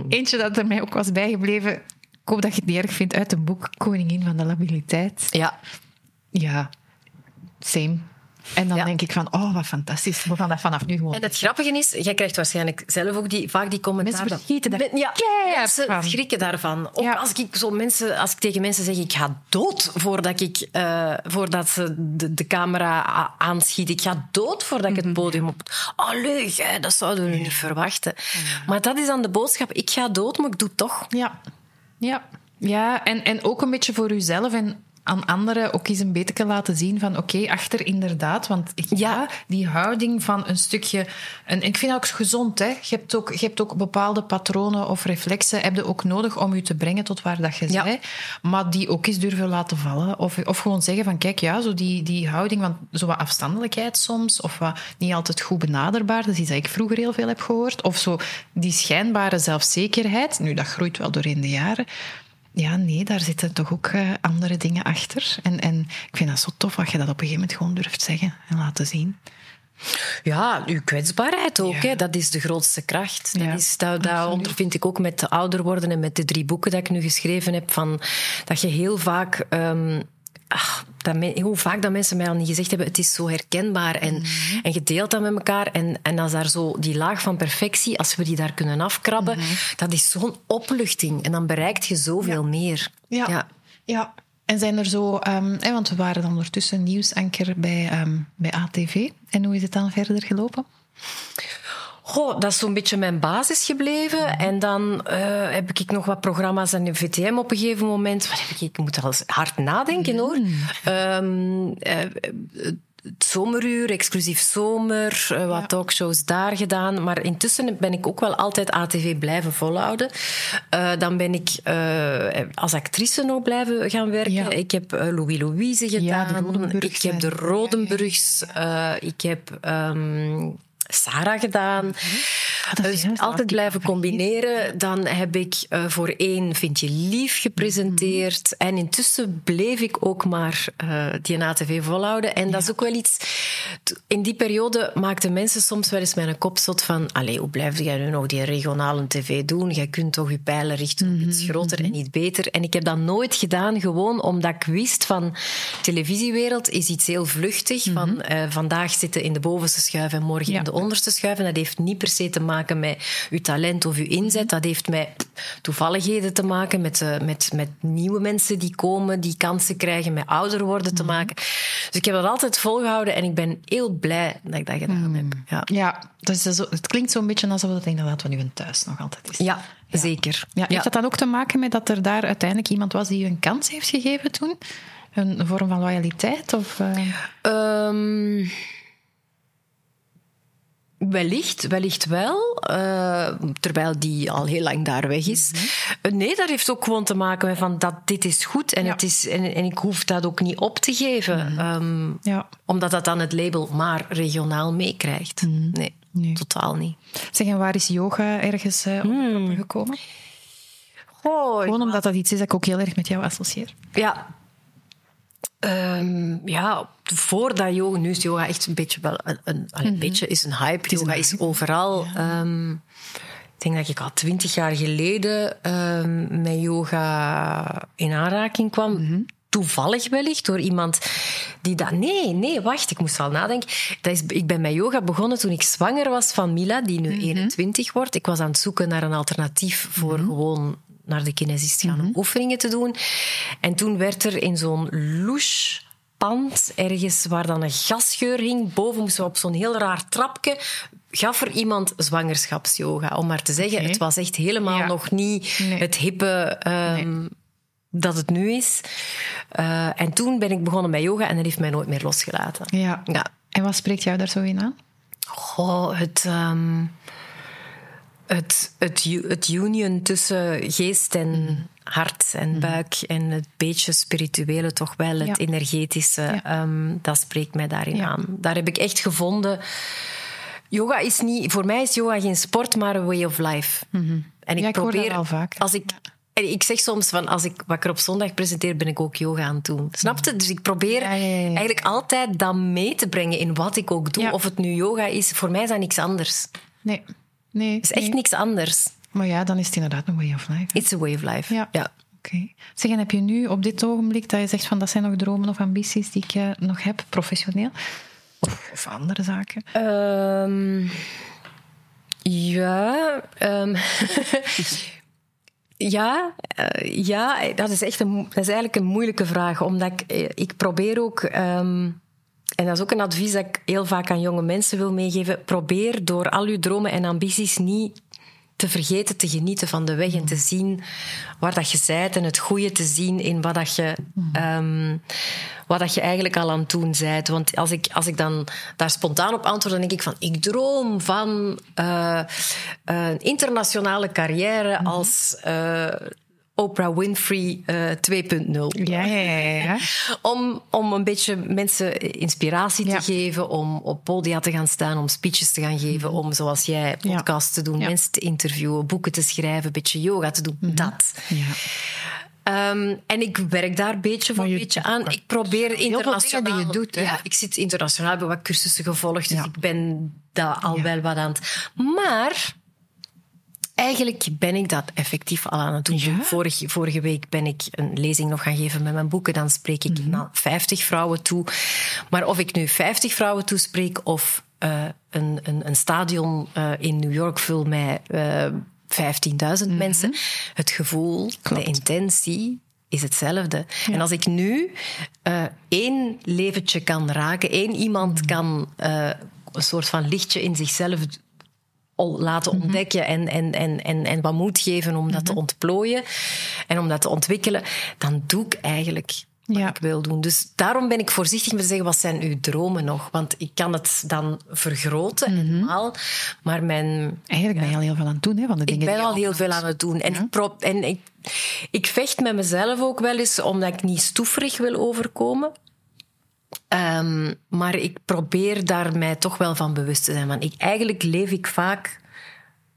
Eentje dat er mij ook was bijgebleven. Ik hoop dat je het niet erg vindt uit het boek Koningin van de Labiliteit. Ja. Ja, same. En dan denk ik van, oh, wat fantastisch. We gaan dat vanaf nu gewoon... En het grappige is, jij krijgt waarschijnlijk zelf ook die, vaak die commentaar... Mensen verschieten daar ja, mensen schrikken daarvan. Ook als, ik zo mensen, als ik tegen mensen zeg, ik ga dood voordat, ik, uh, voordat ze de, de, camera aanschiet. Ik ga dood voordat ik het mhm. podium op... Allee, jij, dat zouden we niet verwachten. Maar dat is dan de boodschap. Ik ga dood, maar ik doe het toch. Ja. Ja. Ja, en, en ook een beetje voor uzelf en aan anderen ook eens een beetje laten zien van oké, achter inderdaad. Want ja, die houding van een stukje... En ik vind dat ook gezond. Hè? Je, hebt ook, je hebt ook bepaalde patronen of reflexen heb je ook nodig om je te brengen tot waar dat je ja. Maar die ook eens durven laten vallen. Of, of gewoon zeggen van kijk, ja, zo die, die houding van zo wat afstandelijkheid soms. Of wat niet altijd goed benaderbaar. Dat is iets dat ik vroeger heel veel heb gehoord. Of zo die schijnbare zelfzekerheid. Nu, dat groeit wel doorheen de jaren. Ja, nee, daar zitten toch ook uh, andere dingen achter. En, en ik vind dat zo tof dat je dat op een gegeven moment gewoon durft zeggen en laten zien. Ja, uw kwetsbaarheid ook. Hè. Dat is de grootste kracht. Dat, is, dat, dat ondervind ik ook met ouder worden en met de drie boeken dat ik nu geschreven heb. Van, dat je heel vaak... Um, ach, dat hoe vaak dat mensen mij al niet gezegd hebben, het is zo herkenbaar en, mm en je deelt dat met elkaar. En, en als daar zo die laag van perfectie, als we die daar kunnen afkrabben, mhm. dat is zo'n opluchting. En dan bereikt je zoveel meer. Ja. ja. ja. En zijn er zo, um, want we waren dan ondertussen nieuwsanker bij, um, bij ATV. En hoe is het dan verder gelopen? Goh, dat is zo'n beetje mijn basis gebleven. Mhm. En dan uh, heb ik nog wat programma's aan de VTM op een gegeven moment. Wat heb ik? Ik moet al hard nadenken hoor. Um, het zomeruur, exclusief zomer, uh, wat talkshows daar gedaan. Maar intussen ben ik ook wel altijd ATV blijven volhouden. Uh, dan ben ik uh, als actrice nog blijven gaan werken. Ik heb Louis Louise gedaan. ik heb de Rodenburgs. ik heb um, Sarah gedaan. Ah, dus altijd blijven combineren. Dan heb ik uh, voor één Vind je lief gepresenteerd. Mhm. En intussen bleef ik ook maar uh, die ATV volhouden. En dat is ook wel iets... In die periode maakten mensen soms wel eens mijn kop zot van... Allee, hoe blijf jij nu nog die regionale tv doen? Jij kunt toch je pijlen richten op iets mhm, groter en mhm. iets beter. En ik heb dat nooit gedaan, gewoon omdat ik wist van... Televisiewereld is iets heel vluchtig. Van uh, vandaag zitten in de bovenste schuif en morgen in de onderste schuiven. Dat heeft niet per se te maken met uw talent of uw inzet. Dat heeft met toevalligheden te maken, met, uh, met, met nieuwe mensen die komen, die kansen krijgen, met ouder worden te mhm. maken. Dus ik heb dat altijd volgehouden en ik ben heel blij dat ik dat gedaan heb. Mhm. Ja, ja dus het klinkt zo'n beetje alsof het inderdaad van uw thuis nog altijd is. Ja, zeker. Ja, heeft dat dan ook te maken met dat er daar uiteindelijk iemand was die u een kans heeft gegeven toen? Een vorm van loyaliteit? Of, uh... um... Wellicht, wellicht wel. Uh, terwijl die al heel lang daar weg is. Mhm. Nee, dat heeft ook gewoon te maken met van dat dit is goed en, het is, en, en, ik hoef dat ook niet op te geven. Mhm. Ehm, ja. Omdat dat dan het label maar regionaal meekrijgt. Mhm. Nee, nee, totaal niet. Zeg, en waar is yoga ergens uh, hmm. gekomen? Oh, gewoon omdat dat iets is dat ik ook heel erg met jou associeer. Ja, Um, ja, voordat yoga, nu is yoga echt een beetje wel een, een, een mhm. beetje is een hype. Yoga is, overal. Um, ik denk dat ik al twintig jaar geleden um, met yoga in aanraking kwam. Mhm. Toevallig wellicht door iemand die dat. Nee, nee, wacht, ik moest al nadenken. Dat is, ik ben met yoga begonnen toen ik zwanger was van Mila, die nu 21 mhm. wordt. Ik was aan het zoeken naar een alternatief voor gewoon naar de kinesist gaan om mhm. oefeningen te doen. En toen werd er in zo'n louche pand ergens waar dan een gasgeur hing. Boven moesten we op zo'n heel raar trapje. Gaf er iemand zwangerschapsyoga. Om maar te zeggen, het was echt helemaal nog niet het hippe... Um, dat het nu is. Uh, en toen ben ik begonnen met yoga en dat heeft mij nooit meer losgelaten. Ja. ja. En wat spreekt jou daar zo in aan? Goh, het... Um, het, het, het union tussen geest en mm. hart en mm. buik en het beetje spirituele, toch wel het energetische, ehm, dat spreekt mij daarin aan. Daar heb ik echt gevonden. Yoga is niet, voor mij is yoga geen sport, maar een way of life. Mm-hmm. En ik, probeer, al vaak. Als ik, ik zeg soms van als ik wat ik er op zondag presenteer, ben ik ook yoga aan het doen. Snap je? Dus ik probeer eigenlijk altijd dat mee te brengen in wat ik ook doe. Of het nu yoga is, voor mij is dat niks anders. Nee. Nee. Het is echt niks anders. Maar ja, dan is het inderdaad een way of life. It's a way of life. Ja. ja. Oké. Zeg, en heb je nu op dit ogenblik dat je zegt van dat zijn nog dromen of ambities die ik uh, nog heb, professioneel? Of, andere zaken? Um, ja. Um, ja, uh, ja, dat is echt een, dat is eigenlijk een moeilijke vraag. Omdat ik, eh, ik probeer ook... Um, en dat is ook een advies dat ik heel vaak aan jonge mensen wil meegeven. Probeer door al uw dromen en ambities niet te vergeten te genieten van de weg en te zien waar dat je bent en het goede te zien in wat dat je, um, wat dat je eigenlijk al aan het doen. Want als ik, als ik dan daar spontaan op antwoord, dan denk ik van ik droom van uh, een internationale carrière als uh, Oprah Winfrey uh, eh, 2.0. Ja, ja, ja, om, om een beetje mensen inspiratie te geven, om op podia te gaan staan, om speeches te gaan geven, mhm. om zoals jij podcasts te doen, mensen te interviewen, boeken te schrijven, een beetje yoga te doen. Mhm. Dat. Ehm, en ik werk daar beetje voor beetje aan. Ik probeer internationaal... die je doet, hè? Ja, ik zit internationaal, heb wat cursussen gevolgd, dus ik ben daar al wel wat aan het... Maar eigenlijk ben ik dat effectief al aan het doen. Vorige, vorige week ben ik een lezing nog gaan geven met mijn boeken. Dan spreek ik mm 50 vrouwen toe. Maar of ik nu 50 vrouwen toespreek of uh, een, een, een, stadion uh, in New York vul met uh, 15.000 mm mensen, het gevoel, Klopt. de intentie is hetzelfde. Ja. En als ik nu uh, één leventje kan raken, één iemand mm kan uh, een soort van lichtje in zichzelf laten mhm. ontdekken en, en, en, en, en wat moed geven om dat te mhm. ontplooien en om dat te ontwikkelen, dan doe ik eigenlijk wat ja. ik wil doen. Dus daarom ben ik voorzichtig met te zeggen, wat zijn uw dromen nog? Want ik kan het dan vergroten, mm -hmm. maar mijn... Eigenlijk ben je al heel veel aan het doen, hè, van de dingen Ik ben al heel veel aan het doen. En, ik, prop, en ik, ik vecht met mezelf ook wel eens, omdat ik niet stoeverig wil overkomen. Um, maar ik probeer daar mij toch wel van bewust te zijn. Want ik, eigenlijk leef ik vaak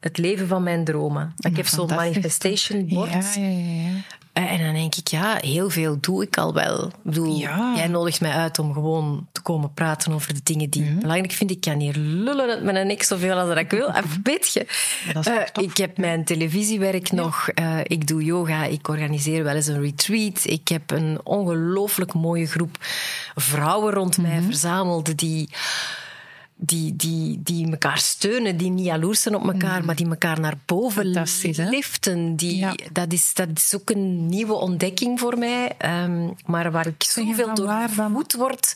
het leven van mijn dromen. Ik heb zo'n manifestation board. Ja, ja, ja. Eh, en dan denk ik, ja, heel veel doe ik al wel. Ik bedoel, jij nodigt mij uit om gewoon te komen praten over de dingen die ik belangrijk vind. Ik kan hier lullen met een niks zoveel als dat ik wil. En weet je, uh, ik heb mijn televisiewerk nog. Uh, ik doe yoga. Ik organiseer wel eens een retreat. Ik heb een ongelooflijk mooie groep vrouwen rond mij mhm. verzameld die die, die, die elkaar steunen, die niet jaloers zijn op elkaar, mm. maar die elkaar naar boven liften. Die, dat, is, dat is ook een nieuwe ontdekking voor mij, um, maar waar ik zoveel door gevoed word.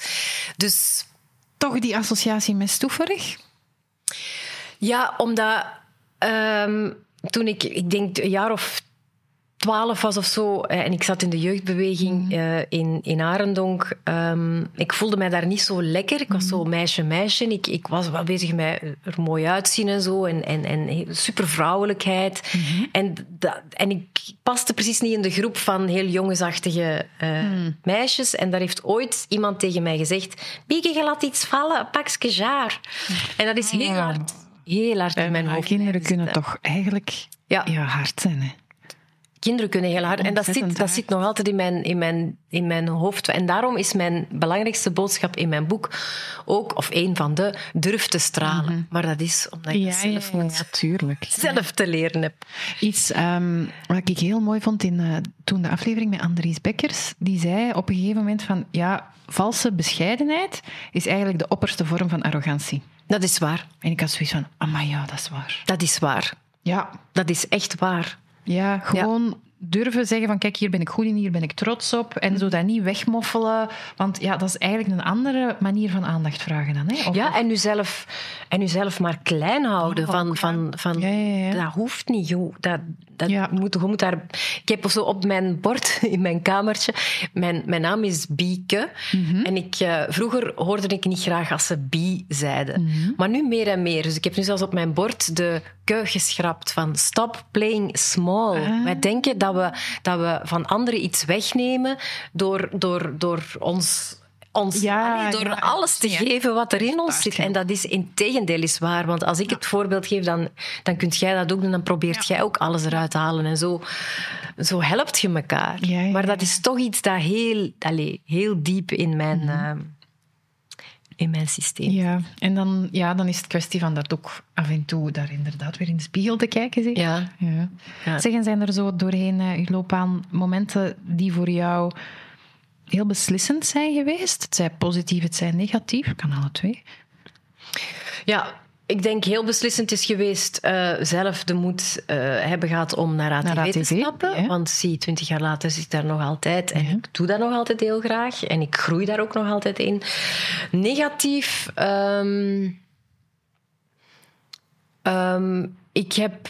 Dus... Toch die associatie met stoeverig? Ja, omdat um, toen ik, ik denk een jaar of twaalf was of zo eh, en ik zat in de jeugdbeweging uh, in, in Arendonk. Um, ik voelde mij daar niet zo lekker. Ik was zo meisje, meisje. Ik, ik was wel bezig met er mooi uitzien en zo. En, en, en super vrouwelijkheid. Mm -hmm. en, dat, en ik paste precies niet in de groep van heel jongensachtige uh, mm. meisjes. En daar heeft ooit iemand tegen mij gezegd... Bieke, je laat iets vallen, pakje jaar. En dat is heel ja. hard. Heel hard in mijn hoofd. Kinderen kunnen toch eigenlijk ja. Ja, hard zijn, hè? Kinderen kunnen heel hard. En dat zit, dat zit nog altijd in mijn, in, mijn, in mijn hoofd. En daarom is mijn belangrijkste boodschap in mijn boek ook, of een van de, durf te stralen. Mm -hmm. Maar dat is omdat ik ja, zelf, ja, natuurlijk. zelf te leren heb. Iets um, wat ik heel mooi vond in uh, toen de aflevering met Andries Bekkers, die zei op een gegeven moment van, ja, valse bescheidenheid is eigenlijk de opperste vorm van arrogantie. Dat is waar. En ik had zoiets van, ah, ja, dat is waar. Dat is waar. Ja. Dat is echt waar. Ja, gewoon durven zeggen van kijk, hier ben ik goed in, hier ben ik trots op. En zo dat niet wegmoffelen. Want ja, dat is eigenlijk een andere manier van aandacht vragen dan. Hè? Of, ja, en jezelf, en zelf maar klein houden. van, van, van, ja, ja, ja. Dat hoeft niet. Joh. Dat, dat moet, je moet daar... Ik heb zo op mijn bord in mijn kamertje... Mijn, mijn naam is Bieke. Mm -hmm. En ik, uh, vroeger hoorde ik niet graag als ze Bi zeiden. Mm -hmm. Maar nu meer en meer. Dus ik heb nu zelfs op mijn bord de keu geschrapt van stop playing small. Ah. Wij denken dat we, dat we van anderen iets wegnemen door, door, door ons ons ja, door ja, alles te ja. geven wat er in ons zit. En dat is in tegendeel is waar. Want als ik het voorbeeld geef, dan, dan kunt jij dat ook doen. Dan probeert jij ook alles eruit te halen. En zo, zo helpt je elkaar. Maar dat is toch iets dat heel, allez, heel diep in mijn... Mm -hmm. uh, in mijn systeem. Ja, en dan, ja, dan is het kwestie van dat ook af en toe daar inderdaad weer in de spiegel te kijken. Zeg. Ja. ja. zijn er zo doorheen uh, je loopbaan momenten die voor jou heel beslissend zijn geweest? Het zij positief, het zij negatief, kan alle twee. Ja, ik denk heel beslissend is geweest uh, zelf de moed uh, hebben gehad om naar ATV, naar ATV te stappen. Ja. Want zie, twintig jaar later zit ik daar nog altijd. En ja. ik doe dat nog altijd heel graag. En ik groei daar ook nog altijd in. Negatief... Um, um, ik heb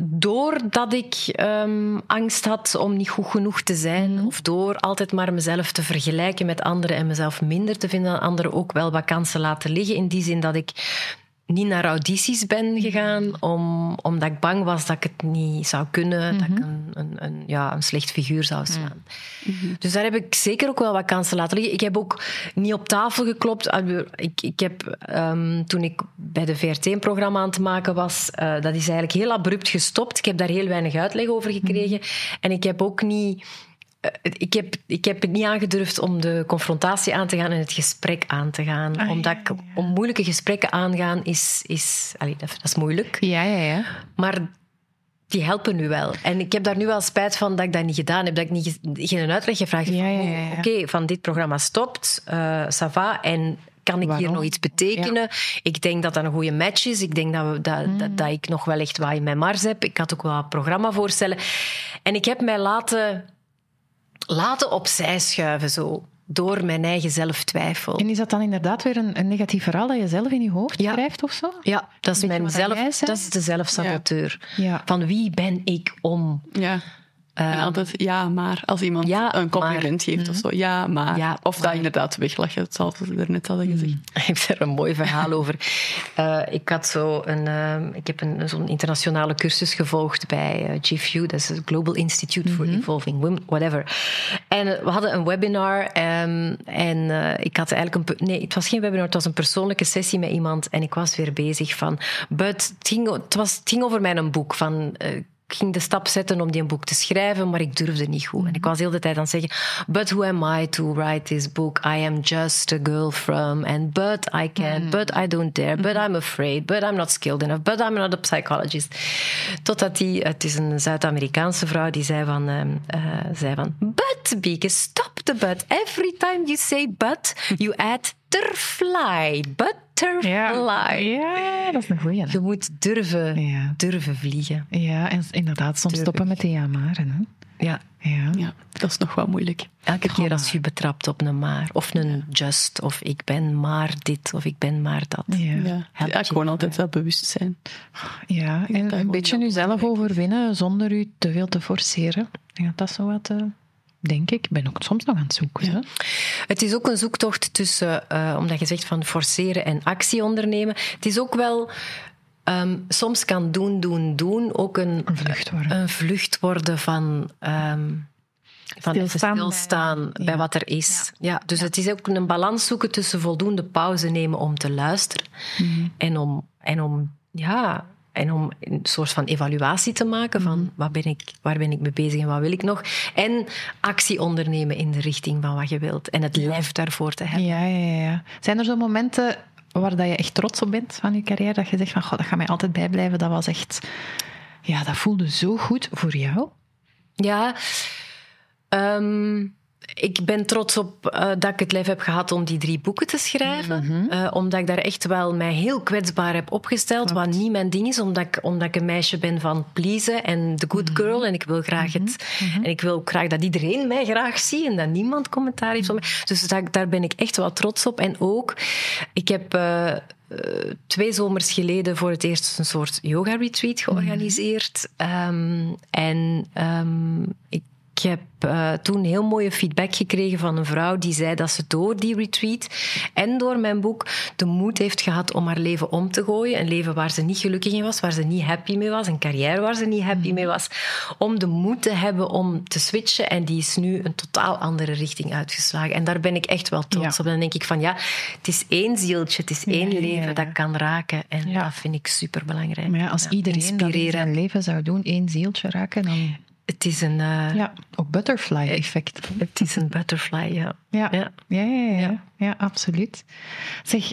doordat ik um, angst had om niet goed genoeg te zijn, mm. of door altijd maar mezelf te vergelijken met anderen en mezelf minder te vinden dan anderen, ook wel wat kansen laten liggen. In die zin dat ik niet naar audities ben gegaan, om, omdat ik bang was dat ik het niet zou kunnen, dat ik een, een, een, ja, een slecht figuur zou slaan. Dus daar heb ik zeker ook wel wat kansen laten liggen. Ik heb ook niet op tafel geklopt. Ik, ik heb, ehm, toen ik bij de VRT een programma aan het maken was, uh, dat is eigenlijk heel abrupt gestopt. Ik heb daar heel weinig uitleg over gekregen. En ik heb ook niet ik heb, ik heb het niet aangedurfd om de confrontatie aan te gaan en het gesprek aan te gaan. Ah, Omdat ik, om moeilijke gesprekken aangaan is... is allee, dat, dat is moeilijk. Ja, ja, ja. Maar die helpen nu wel. En ik heb daar nu wel spijt van dat ik dat niet gedaan heb. Dat ik niet, ge- geen uitleg gevraagd heb. Ja, Oké, van dit programma stopt. eh ça va. En kan ik hier nog iets betekenen? Ik denk dat dat een goede match is. Ik denk dat, we, dat, Mm. dat, dat ik nog wel echt wat in mijn mars heb. Ik had ook wel wat programmavoorstellen. En ik heb mij laten, laten opzij schuiven zo. Door mijn eigen zelftwijfel. En is dat dan inderdaad weer een, een negatief verhaal dat je zelf in je hoofd Ja. schrijft of zo? Ja, dat is, mijn zelf, dat is de zelfsaboteur. Ja. Van wie ben ik om? Ja. En altijd ja, maar. Als iemand ja, een compliment geeft of zo. Ja, maar. Ja, of dat maar. inderdaad weglachen, het zal we er net hadden gezegd. Ik heb daar een mooi verhaal over. Eh, ik had zo een, ehm, ik heb een, zo'n internationale cursus gevolgd bij eh, GFU, dat is het Global Institute for Evolving Women, whatever. En eh, we hadden een webinar ehm, en eh, ik had eigenlijk een, nee, het was geen webinar, het was een persoonlijke sessie met iemand en ik was weer bezig van, but het ging, het was, het ging over mijn boek van. Ik ging de stap zetten om die een boek te schrijven, maar ik durfde niet goed. En ik was de hele tijd aan het zeggen: But who am I to write this book? I am just a girl from, and but I can't, but I don't dare, but I'm afraid, but I'm not skilled enough, but I'm not a psychologist. Totdat die, het is een Zuid-Amerikaanse vrouw, die zei van, ehm, eh, zei van: But, Bieke, stop the but. Every time you say but, you add terfly. Butterfly. ja, dat is een goeie. hè? Je moet durven, Ja. durven vliegen. Ja, en inderdaad, soms stoppen met de ja maar. Hè? Ja. Ja. Ja, dat is nog wel moeilijk. Elke keer als je betrapt op een maar, of een just, of ik ben maar dit, of ik ben maar dat. Ja. Ja, ja je gewoon altijd wel bewust zijn. Ja, en een beetje heel nu zelf overwinnen zonder u te veel te forceren. Ik denk dat dat zo wat, eh, denk ik. Ik ben ook soms nog aan het zoeken. hè. Het is ook een zoektocht tussen, eh, omdat je zegt van forceren en actie ondernemen. Het is ook wel, ehm, soms kan doen, doen, doen ook een, Een vlucht worden. een vlucht worden van, ehm, van even Stilstaan bij- stilstaan bij, ja. wat er is. Ja. dus het is ook een balans zoeken tussen voldoende pauze nemen om te luisteren Mhm. en om, en om ja, en om een soort van evaluatie te maken van Mhm. wat ben ik, waar ben ik mee bezig en wat wil ik nog. En actie ondernemen in de richting van wat je wilt. En het lef daarvoor te hebben. Ja, ja, ja. Zijn er zo momenten waar dat je echt trots op bent van je carrière? Dat je zegt van, god, dat gaat mij altijd bijblijven. Dat was echt... Ja, dat voelde zo goed voor jou. Ja, ehm, ik ben trots op eh, dat ik het lef heb gehad om die drie boeken te schrijven. Eh, omdat ik daar echt wel mij heel kwetsbaar heb opgesteld. Wat niet mijn ding is, omdat ik, omdat ik een meisje ben van pleasen en the good girl. En ik wil graag het. En ik wil ook graag dat iedereen mij graag ziet en dat niemand commentaar heeft op mij. Dus daar, daar ben ik echt wel trots op. En ook, ik heb. eh, twee zomers geleden voor het eerst een soort yoga-retreat georganiseerd. Ehm, en ehm, ik heb eh, toen heel mooie feedback gekregen van een vrouw die zei dat ze door die retreat en door mijn boek de moed heeft gehad om haar leven om te gooien. Een leven waar ze niet gelukkig in was, waar ze niet happy mee was, een carrière waar ze niet happy mee was. Om de moed te hebben om te switchen en die is nu een totaal andere richting uitgeslagen. En daar ben ik echt wel trots Ja. op. Dan denk ik van ja, het is één zieltje, het is één Ja, leven ja. dat kan raken. En dat vind ik superbelangrijk. Maar ja, als iedereen dat in inspireren. zijn leven zou doen, één zieltje raken, dan... Het is een, eh, Ja, ook butterfly-effect. het is een butterfly, ja. Ja, Ja. ja, ja, ja, absoluut. Zeg,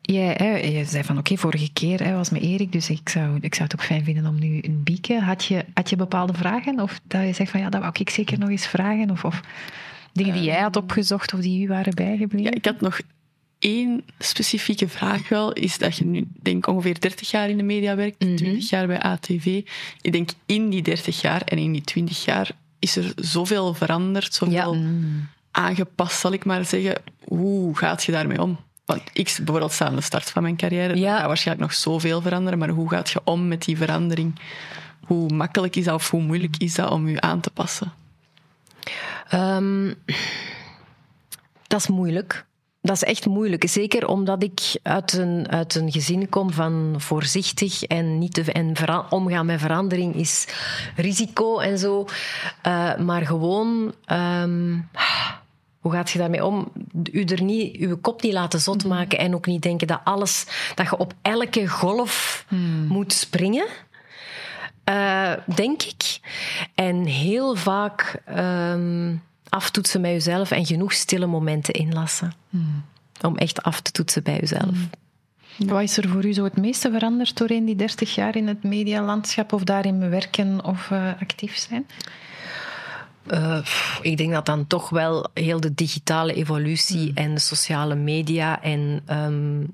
jij, hè, je zei van oké, vorige keer hè, was met Erik, dus ik zou, ik zou het ook fijn vinden om nu een bieken. Had je, had je bepaalde vragen? Of dat je zegt van ja, dat wou ik zeker nog eens vragen? Of, of dingen die jij had opgezocht of die u waren bijgebleven? Ja, ik had nog één specifieke vraag wel. Is dat je nu, denk ongeveer 30 jaar in de media werkt, 20 jaar bij ATV. Ik denk in die 30 jaar en in die 20 jaar is er zoveel veranderd, zoveel aangepast, zal ik maar zeggen. Hoe gaat je daarmee om? Want ik bijvoorbeeld sta aan de start van mijn carrière. Ja. Gaat waarschijnlijk nog zoveel veranderen, maar hoe gaat je om met die verandering? Hoe makkelijk is dat of hoe moeilijk is dat om je aan te passen? Ehm, dat is moeilijk. Dat is echt moeilijk. Zeker omdat ik uit een, uit een gezin kom van voorzichtig en, niet te, en omgaan met verandering is risico en zo. Uh, maar gewoon. Um, hoe gaat je daarmee om? U er niet, uw kop niet laten zot mhm. maken en ook niet denken dat alles, dat je op elke golf hmm. moet springen. Uh, denk ik. En heel vaak um, aftoetsen met jezelf en genoeg stille momenten inlassen. Hmm. Om echt af te toetsen bij jezelf. Hmm. Wat is er voor u zo het meeste veranderd doorheen die 30 jaar in het medialandschap of daarin werken of uh, actief zijn? Uh, ik denk dat dan toch wel heel de digitale evolutie hmm. en de sociale media en um,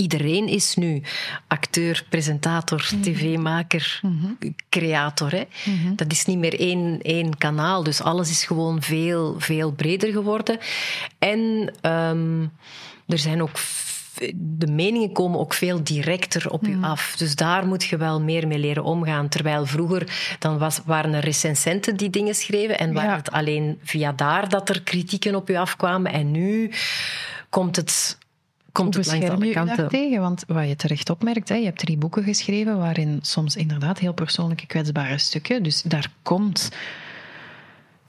iedereen is nu acteur, presentator, mm tv-maker, mm creator. Hè? Mhm. Dat is niet meer één, één kanaal. Dus alles is gewoon veel, veel breder geworden. En um, er zijn ook de meningen komen ook veel directer op je mhm. af. Dus daar moet je wel meer mee leren omgaan. Terwijl vroeger dan was, waren er recensenten die dingen schreven en waren het alleen via daar dat er kritieken op je afkwamen. En nu komt het komt Hoe het langs alle kanten. tegen? Want wat je terecht opmerkt, hè, je hebt drie boeken geschreven waarin soms inderdaad heel persoonlijke kwetsbare stukken. Dus daar komt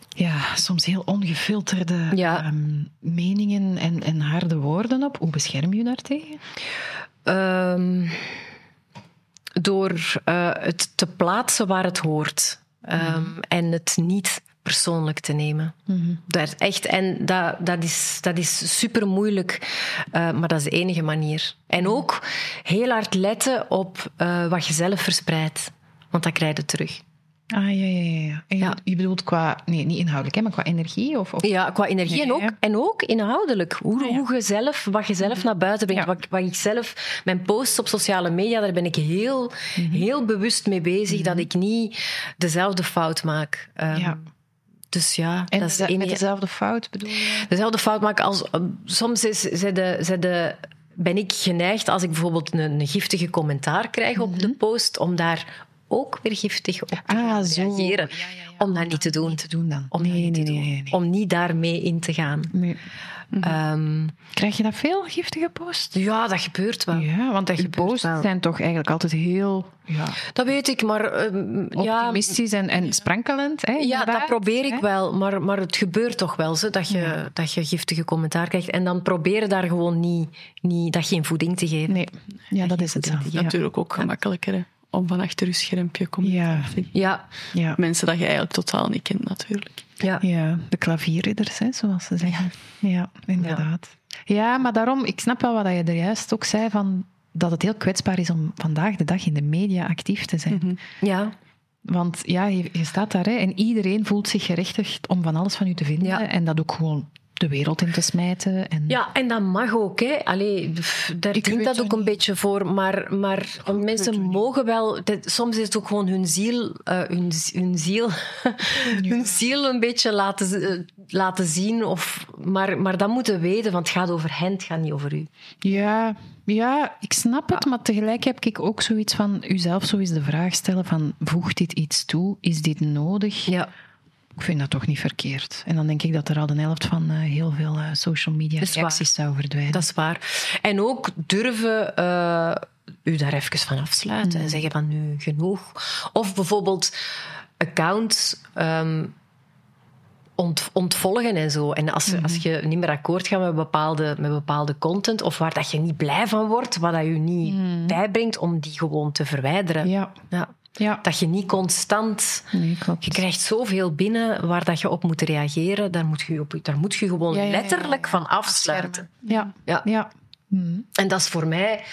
ja, soms heel ongefilterde ehm, meningen en, en harde woorden op. Hoe bescherm je daartegen? Um, door uh, het te plaatsen waar het hoort. Um, En het niet persoonlijk te nemen. Mm dat echt, en dat, dat, is, dat is super moeilijk, uh, maar dat is de enige manier. En ook heel hard letten op uh, wat je zelf verspreidt, want dat krijg je terug. Ah, ja, ja, ja. En ja. Je bedoelt qua, nee, niet inhoudelijk, hè, maar qua energie? Of, of... Ja, qua energie en, ook, en ook inhoudelijk. Hoe, ah, hoe je zelf, wat je zelf mhm. naar buiten brengt. Wat, wat ik zelf, mijn posts op sociale media, daar ben ik heel, mhm. heel bewust mee bezig, dat ik niet dezelfde fout maak. Um, ja. Dus ja, en dat is de met dezelfde fout bedoel je? Dezelfde fout maken als... Soms is, de, ben ik geneigd, als ik bijvoorbeeld een, een giftige commentaar krijg op de mhm. post, om daar ook weer giftig op te ah, reageren. om dat niet te doen. Niet te doen dan. Om, nee, nee, nee, om niet daarmee in te gaan. Um, Krijg je dat veel, giftige post? Ja, dat gebeurt wel. Ja, want dat posts zijn toch eigenlijk altijd heel... Ja, dat weet ik, maar... Uh, optimistisch en, en sprankelend. Hè, ja, dat probeer ik wel, maar, maar het gebeurt toch wel, zo, dat, je, dat je giftige commentaar krijgt. En dan proberen daar gewoon niet, niet dat geen voeding te geven. Nee, ja, dat, is het. Natuurlijk ook gemakkelijker, hè om van achter je schermpje communicatie. Ja. ja. Mensen dat je eigenlijk totaal niet kent, natuurlijk. Ja, ja de klavierridders, hè, zoals ze zeggen. Ja, inderdaad. Ja. maar daarom, ik snap wel wat je er juist ook zei, van dat het heel kwetsbaar is om vandaag de dag in de media actief te zijn. Mhm. Ja. Want ja, je, je staat daar hè, en iedereen voelt zich gerechtigd om van alles van u te vinden. Ja. En dat ook gewoon de wereld in te smijten. En... Ja, en dat mag ook. Hè. Allee, daar ik dient dat ook een beetje voor. Maar, maar mensen mogen wel... soms is het ook gewoon hun ziel, uh, hun, hun, ziel, hun ziel een beetje laten, uh, laten zien. Of, maar, maar dat moeten weten, want het gaat over hen, het gaat niet over u. Ja, ja ik snap het. Maar tegelijk heb ik ook zoiets van... Uzelf zo eens de vraag stellen van... Voegt dit iets toe? Is dit nodig? Ja ik vind dat toch niet verkeerd. En dan denk ik dat er al de helft van uh, heel veel uh, social media reacties zou verdwijnen. Dat is waar. En ook durven uh, u daar even van afsluiten en mm. zeggen van nu genoeg. Of bijvoorbeeld accounts um, ont, ontvolgen en zo. En als, mm als je niet meer akkoord gaat met bepaalde, met bepaalde content of waar dat je niet blij van wordt, wat dat je niet mm. bijbrengt, om die gewoon te verwijderen. Ja. ja. Ja. Dat je niet constant... Nee, je krijgt zoveel binnen waar dat je op moet reageren. Daar moet je, op, daar moet je gewoon letterlijk van afsluiten. Ja. ja. ja. Hmm. En dat is voor mij...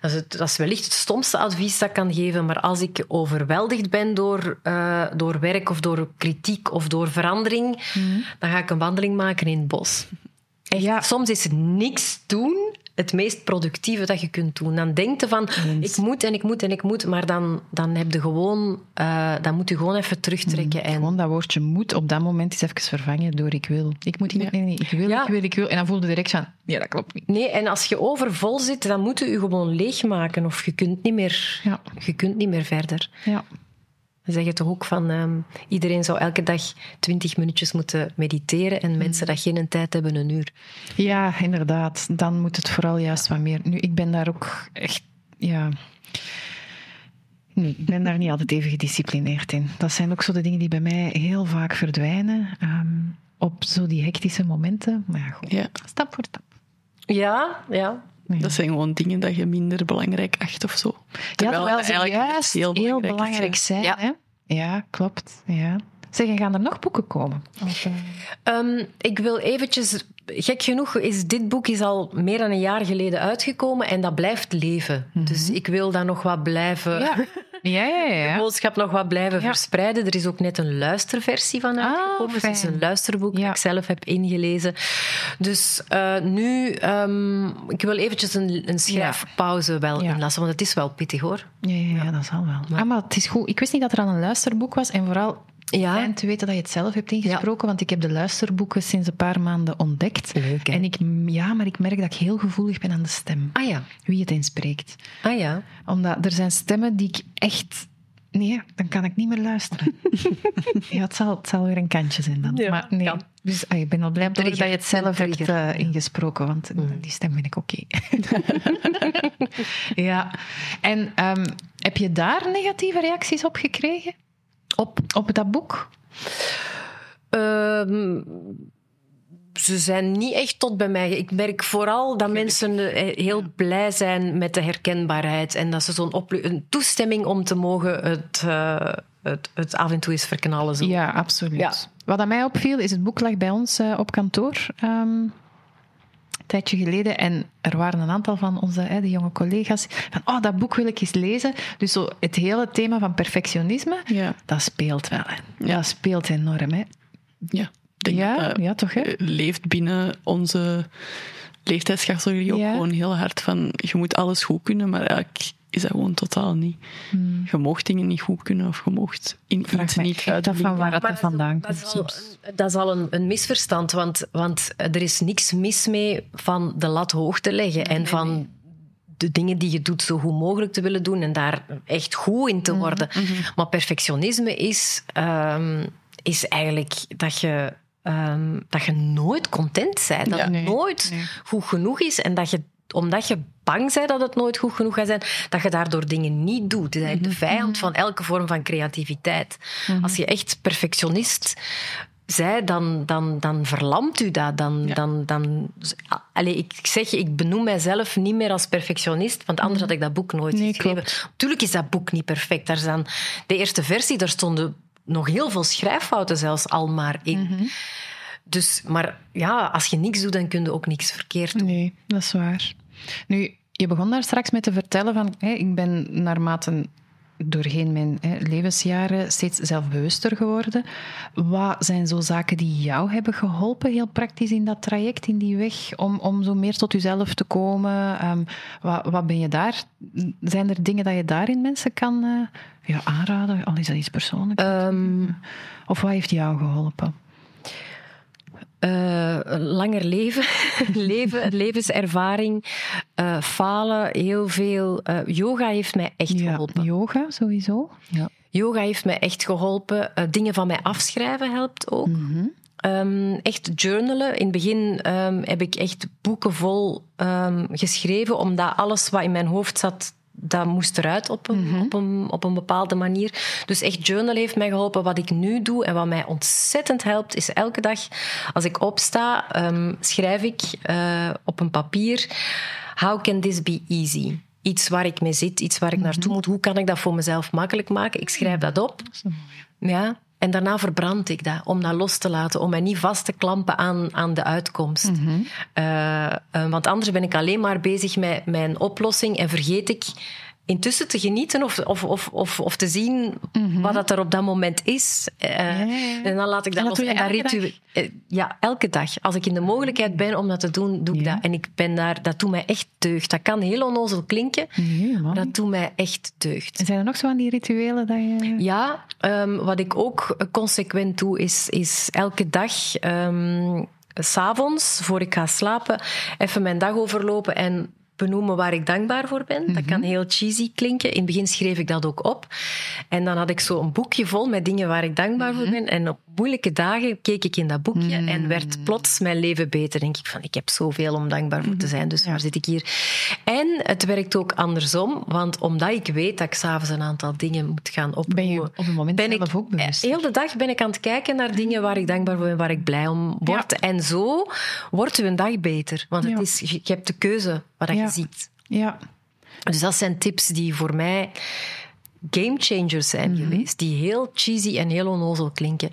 Dat is, het, dat is wellicht het stomste advies dat ik kan geven. Maar als ik overweldigd ben door, uh, door werk of door kritiek of door verandering... Hmm. Dan ga ik een wandeling maken in het bos. Echt, ja. Soms is er niks doen het meest productieve dat je kunt doen. Dan denk je van, ik moet en ik moet en ik moet, maar dan, dan, heb je gewoon, uh, dan moet je gewoon even terugtrekken. Mm, en... Gewoon dat woordje moet op dat moment eens even vervangen door ik wil. Ik moet, niet, nee, nee, ik wil, ik wil, ik wil. En dan voel je direct van, ja, dat klopt niet. Nee, en als je overvol zit, dan moet je je gewoon leegmaken of je kunt niet meer, ja. je kunt niet meer verder. Ja. Ze zeggen toch ook van ehm, iedereen zou elke dag twintig minuutjes moeten mediteren en mensen dat geen tijd hebben, een uur. Ja, inderdaad. Dan moet het vooral juist wat meer. Nu, ik ben daar ook echt, ja. Nee, ik ben daar niet altijd even gedisciplineerd in. Dat zijn ook zo de dingen die bij mij heel vaak verdwijnen. Ehm, op zo die hectische momenten. Maar ja, goed. Ja. Stap voor stap. Ja, ja. Dat zijn gewoon dingen dat je minder belangrijk acht of zo. Terwijl, ja, terwijl ze eigenlijk juist heel belangrijk, heel belangrijk zijn. Ja. Hè? ja, klopt. Ja. Zeg, gaan er nog boeken komen? Of, uh... ik wil eventjes... Gek genoeg is dit boek is al meer dan een jaar geleden uitgekomen en dat blijft leven. Mm -hmm. Dus ik wil daar nog wat blijven... Ja. Ja, ja, ja. De boodschap nog wat blijven verspreiden. Er is ook net een luisterversie van uitgekomen. Ah, het is een luisterboek dat ik zelf heb ingelezen. Dus uh, nu, um, ik wil eventjes een, een schrijfpauze wel inlassen, want het is wel pittig hoor. Ja, ja, dat zal wel. Maar, ah, maar het is goed. Ik wist niet dat er al een luisterboek was en vooral ja. Fijn te weten dat je het zelf hebt ingesproken, want ik heb de luisterboeken sinds een paar maanden ontdekt. Leuk, en ik, ja, maar ik merk dat ik heel gevoelig ben aan de stem. Ah ja. Wie het inspreekt. Ah ja. Omdat er zijn stemmen die ik echt... Nee, dan kan ik niet meer luisteren. ja, het zal, het zal weer een kantje zijn dan. Ja, maar nee. Kan. Dus ah, ik ben al blij dat je het zelf hebt uh, ingesproken, want mm. die stem ben ik oké. Okay. ja. En um, heb je daar negatieve reacties op gekregen? Op, op dat boek? Um, ze zijn niet echt tot bij mij. Ik merk vooral dat mensen eh, heel blij zijn met de herkenbaarheid en dat ze zo'n een toestemming om te mogen het, uh, het, het af en toe eens verknallen. Zo. Ja, absoluut. Ja. Wat aan mij opviel is het boek lag bij ons uh, op kantoor. Um, tijdje geleden. En er waren een aantal van onze hè, de jonge collega's van, oh, dat boek wil ik eens lezen. Dus zo het hele thema van perfectionisme, ja. dat speelt wel. Hè. Ja. Dat speelt enorm. Hè. Ja, ja, ja, toch? Hè? Leeft binnen onze leeftijdscategorie ook gewoon heel hard van, je moet alles goed kunnen, maar eigenlijk is dat gewoon totaal niet. Hmm. Je mocht dingen niet goed kunnen of je mocht in Vraag iets niet uit. van waar dat vandaan komt. Dat is al, dat is al een, een, misverstand, want, want er is niks mis mee van de lat hoog te leggen nee, en van nee. de dingen die je doet zo goed mogelijk te willen doen en daar echt goed in te Mhm, worden. Mm -hmm. Maar perfectionisme is, um, is eigenlijk dat je Um, dat je nooit content bent. Dat ja, het nee, nooit nee. goed genoeg is. En dat je, omdat je bang bent dat het nooit goed genoeg gaat zijn, dat je daardoor dingen niet doet. Het is eigenlijk de vijand van elke vorm van creativiteit. Mhm. Als je echt perfectionist zij, dan, dan, dan verlamt u dat. Dan, Ja. dan, dan, allee, ik zeg, ik benoem mijzelf niet meer als perfectionist, want anders had ik dat boek nooit Nee, geschreven. klopt. Tuurlijk is dat boek niet perfect. Daar de eerste versie, daar stonden nog heel veel schrijffouten zelfs al maar in. Mhm. Dus, maar ja, als je niks doet, dan kun je ook niks verkeerd doen. Nee, dat is waar. Nu, je begon daar straks met te vertellen van, ik ben naarmate doorheen mijn levensjaren steeds zelfbewuster geworden. Wat zijn zo zaken die jou hebben geholpen, heel praktisch in dat traject, in die weg, om, om zo meer tot jezelf te komen? Um, wat, wat ben je daar? Zijn er dingen dat je daarin mensen kan uh, ja, aanraden? Al is dat iets persoonlijks. Um, of wat heeft jou geholpen? Uh, langer leven, leven levenservaring, uh, falen, heel veel. Uh, yoga heeft mij echt ja, geholpen. Yoga, sowieso. Ja. Yoga heeft mij echt geholpen. dingen van mij afschrijven helpt ook. Mm -hmm. um, echt journalen. In het begin um, heb ik echt boeken vol um, geschreven, omdat alles wat in mijn hoofd zat dat moest eruit op een, Mhm. op, een, op een bepaalde manier. Dus echt journal heeft mij geholpen. Wat ik nu doe en wat mij ontzettend helpt, is elke dag als ik opsta, um, schrijf ik uh, op een papier: How can this be easy? Iets waar ik mee zit, iets waar ik mm-hmm. naartoe moet. Hoe kan ik dat voor mezelf makkelijk maken? Ik schrijf dat op. Dat. Ja. En daarna verbrand ik dat, om dat los te laten, om mij niet vast te klampen aan, aan de uitkomst. Mhm. Uh, uh, want anders ben ik alleen maar bezig met mijn oplossing en vergeet ik intussen te genieten of, of, of, of, of te zien Mhm. wat dat er op dat moment is. Uh, ja, ja. En dan laat ik dat, dat los. En dat ritueel. Ja, elke dag. Als ik in de mogelijkheid ben om dat te doen, doe ik dat. En ik ben daar, dat doet mij echt deugd. Dat kan heel onnozel klinken, maar dat doet mij echt deugd. En zijn er nog zo aan die rituelen dat je... Ja, um, wat ik ook consequent doe, is, is elke dag... Um, s'avonds, voor ik ga slapen, even mijn dag overlopen en benoemen waar ik dankbaar voor ben. Dat kan heel cheesy klinken. In het begin schreef ik dat ook op. En dan had ik zo een boekje vol met dingen waar ik dankbaar voor ben. En op moeilijke dagen keek ik in dat boekje en werd plots mijn leven beter. Denk ik van, ik heb zoveel om dankbaar voor te zijn, dus waar zit ik hier? En het werkt ook andersom, want omdat ik weet dat ik s'avonds een aantal dingen moet gaan opbouwen... Ben je op een moment ben zelf ik, ook bewust? Heel de dag ben ik aan het kijken naar dingen waar ik dankbaar voor ben, waar ik blij om word. En zo wordt uw dag beter. Want het is, je hebt de keuze wat je ziet. Ja. Dus dat zijn tips die voor mij gamechangers zijn Mhm. geweest, die heel cheesy en heel onnozel klinken.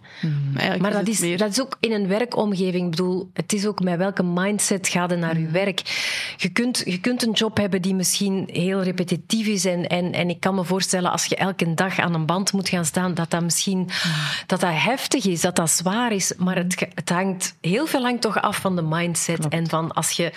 Eigenlijk Maar dat is, meer- dat is ook in een werkomgeving. Ik bedoel, het is ook met welke mindset ga je naar je werk. Je kunt, je kunt een job hebben die misschien heel repetitief is. En, en, en ik kan me voorstellen, als je elke dag aan een band moet gaan staan, dat dat misschien dat dat heftig is, dat dat zwaar is. Maar het, het hangt heel veel hangt toch af van de mindset. En van als je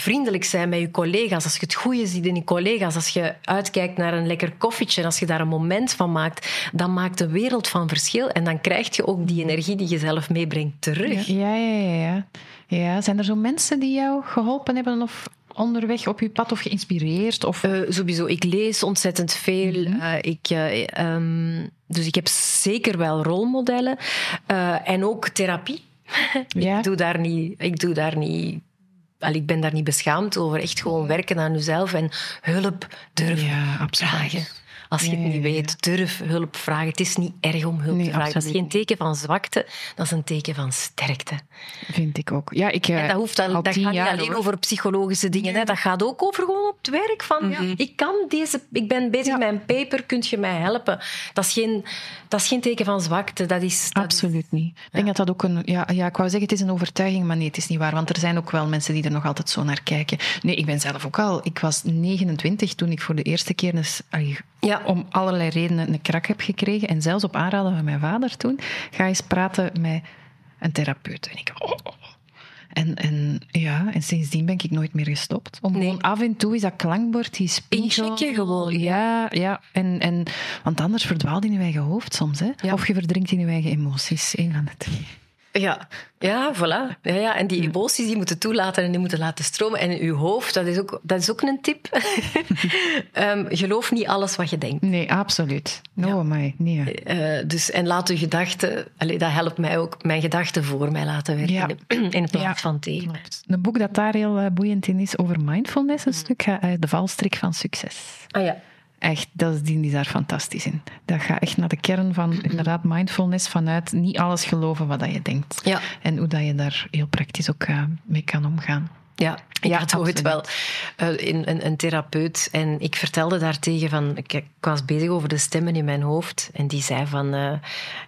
vriendelijk zijn met je collega's, als je het goede ziet in je collega's, als je uitkijkt naar een lekker koffietje, als je daar een moment van maakt, dan maakt de wereld van verschil. En dan krijg je ook die energie die je zelf meebrengt terug. Ja, ja, ja, ja. ja. Zijn er zo mensen die jou geholpen hebben of onderweg op je pad of geïnspireerd? Of... Eh, sowieso, ik lees ontzettend veel. Mhm. Eh, ik, eh, ehm, dus ik heb zeker wel rolmodellen. En ook therapie. Ja. Ik doe daar niet... Ik doe daar niet Wel, ik ben daar niet beschaamd over. Echt gewoon werken aan jezelf en hulp durven Ja, vragen. Als je Ja, het niet ja, ja. weet, durf hulp vragen. Het is niet erg om hulp Nee, te vragen. Dat is geen teken van zwakte, dat is een teken van sterkte. Vind ik ook. Ja, ik, eh, En dat, hoeft dan, al dat gaat niet alleen hoor. over psychologische dingen. Hè. Dat gaat ook over gewoon op het werk. Van, ik, kan deze, ik ben bezig met een paper, kunt je mij helpen? Dat is geen, dat is geen teken van zwakte. Dat is, dat is- Absoluut niet. Ik denk dat dat ook een... Ja, ja, ik wou zeggen, het is een overtuiging, maar nee, het is niet waar. Want er zijn ook wel mensen die er nog altijd zo naar kijken. Nee, ik ben zelf ook al... Ik was 29 toen ik voor de eerste keer eens, allee, Ja. om allerlei redenen een krak heb gekregen. En zelfs op aanraden van mijn vader toen, ga eens praten met een therapeut. En ik... oh. En, en, ja, en sindsdien ben ik nooit meer gestopt. Om Nee. gewoon af en toe is dat klankbord, die spiegel... Inchecken gewoon, Ja, ja. En, en, want anders verdwaalt in je eigen hoofd soms. Hè? Ja. Of je verdrinkt in je eigen emoties. Een van de twee. Ja, ja voilà. Ja, ja. En die emoties die moeten toelaten en die moeten laten stromen. En uw hoofd, dat is ook, dat is ook een tip. Ehm, geloof niet alles wat je denkt. Nee, absoluut. No, my, nee. Eh, dus, en laat uw gedachten... Allee, dat helpt mij ook. Mijn gedachten voor mij laten werken. Ja. In plaats Ja. van tegen. Een boek dat daar heel eh, boeiend in is over mindfulness, een stuk, gaat uit De valstrik van succes. Ah ja. Echt, dat is, die is daar fantastisch in. Dat gaat echt naar de kern van inderdaad mindfulness vanuit niet alles geloven wat dat je denkt. Ja. En hoe dat je daar heel praktisch ook eh, mee kan omgaan. Ja, ik Ja, had ooit wel eh, in, een, een therapeut en ik vertelde daartegen van... Ik, ik was bezig over de stemmen in mijn hoofd en die zei van... eh,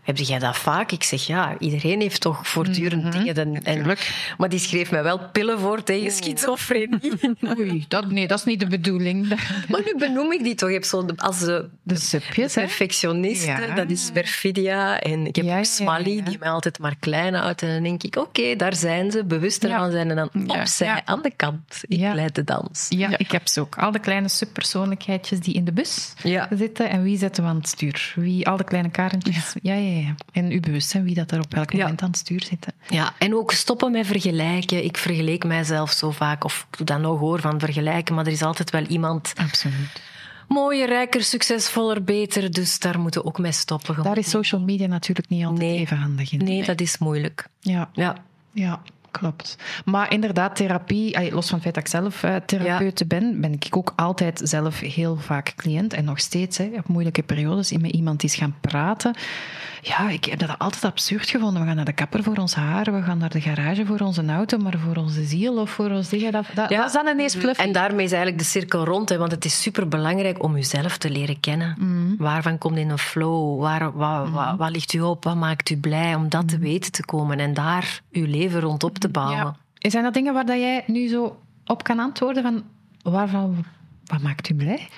heb jij dat vaak? Ik zeg, ja, iedereen heeft toch voortdurend dingen. En, en, maar die schreef mij wel pillen voor tegen schizofrenie. Oei, dat, nee, dat is niet de bedoeling. maar nu benoem ik die toch. Ik heb zo de, als de, De supjes, hè? perfectioniste, Ja. dat is perfidia. En ik heb Ja, Smally, die mij altijd maar klein houdt. En dan denk ik, oké, daar zijn ze, bewust ervan zijn. En dan opzij. Aan de kant. Ik Ja. leid de dans. Ja, ik heb ze ook. Al de kleine subpersoonlijkheidjes die in de bus Ja. zitten. En wie zetten we aan het stuur? Wie, al de kleine karentjes. Ja, ja, ja. En u bewust zijn wie dat er op welk Ja. moment aan het stuur zitten. Ja, en ook stoppen met vergelijken. Ik vergeleek mijzelf zo vaak, of ik doe dat nog hoor, van vergelijken, maar er is altijd wel iemand Absoluut. mooier, rijker, succesvoller, beter, dus daar moeten we ook mee stoppen. Daar is social media natuurlijk niet altijd Nee. even handig in. Nee, dat is moeilijk. Ja, Ja. ja, klopt. Maar inderdaad, therapie, los van het feit dat ik zelf eh, therapeut ben, ben ik ook altijd zelf heel vaak cliënt. En nog steeds, hè, op moeilijke periodes, met iemand is gaan praten. Ja, ik heb dat altijd absurd gevonden. We gaan naar de kapper voor ons haar, we gaan naar de garage voor onze auto, maar voor onze ziel of voor ons dingen, dat, dat, dat is dan ineens fluff. En daarmee is eigenlijk de cirkel rond, hè, want het is superbelangrijk om jezelf te leren kennen. Mhm. Waarvan komt in een flow? Waar, wat, wat, wat ligt u op? Wat maakt u blij? Om dat te weten te komen en daar uw leven rond op te bouwen. Zijn dat dingen waar dat jij nu zo op kan antwoorden? Van waarvan, Wat maakt u blij?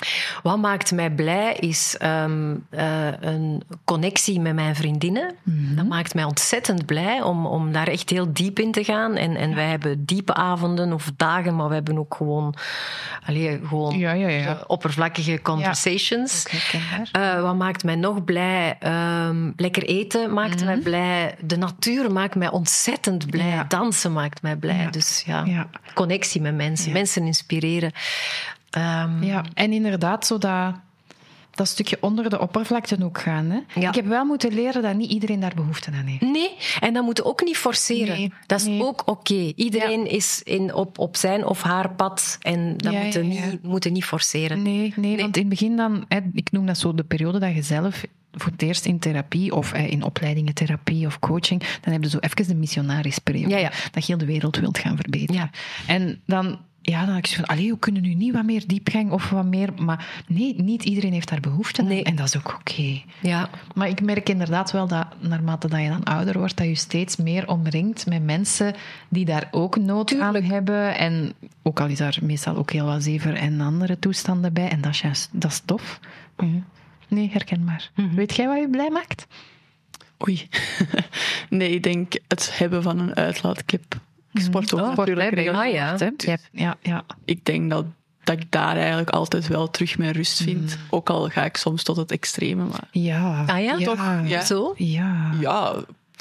Wat maakt mij blij is ehm, eh, een connectie met mijn vriendinnen. Mhm. Dat maakt mij ontzettend blij om, om daar echt heel diep in te gaan. En, en wij hebben diepe avonden of dagen, maar we hebben ook gewoon, allee, gewoon ja, ja, oppervlakkige conversations. Uh, wat maakt mij nog blij? Um, lekker eten maakt mij mhm. blij. De natuur maakt mij ontzettend blij. Dansen maakt mij blij. Dus ja, connectie met mensen, mensen inspireren. Um, ja, en inderdaad, zo dat, dat stukje onder de oppervlakte ook gaan. Hè? Ik heb wel moeten leren dat niet iedereen daar behoefte aan heeft. Nee, en dat moeten we ook niet forceren. dat is ook oké. Iedereen is in, op, op zijn of haar pad en dat ja, moeten, Niet, niet forceren. Nee, nee, want in het begin dan, hè, ik noem dat zo de periode dat je zelf voor het eerst in therapie of in opleidingen therapie of coaching, dan heb je zo even de missionarisperiode. Dat je heel de wereld wilt gaan verbeteren. Ja. En dan ja, dan ik van, allee, we kunnen nu niet wat meer diepgang of wat meer... Maar nee, niet iedereen heeft daar behoefte aan. En dat is ook oké. Ja. Maar ik merk inderdaad wel dat, naarmate dat je dan ouder wordt, dat je steeds meer omringt met mensen die daar ook nood aan hebben. En ook al is daar meestal ook heel wat zever en andere toestanden bij. En dat is juist, dat is tof. Mhm. Nee, herkenbaar. Mm Weet jij wat je blij maakt? Oei. nee, ik denk het hebben van een uitlaatklep. Ik mhm. sport ook oh, natuurlijk regelmatig. Ah, ja. ja, ja. Ik denk dat, dat ik daar eigenlijk altijd wel terug mijn rust vind. Mhm. Ook al ga ik soms tot het extreme. Maar... Ja. Ah ja? Toch? Ja. Zo? Ja. Ja,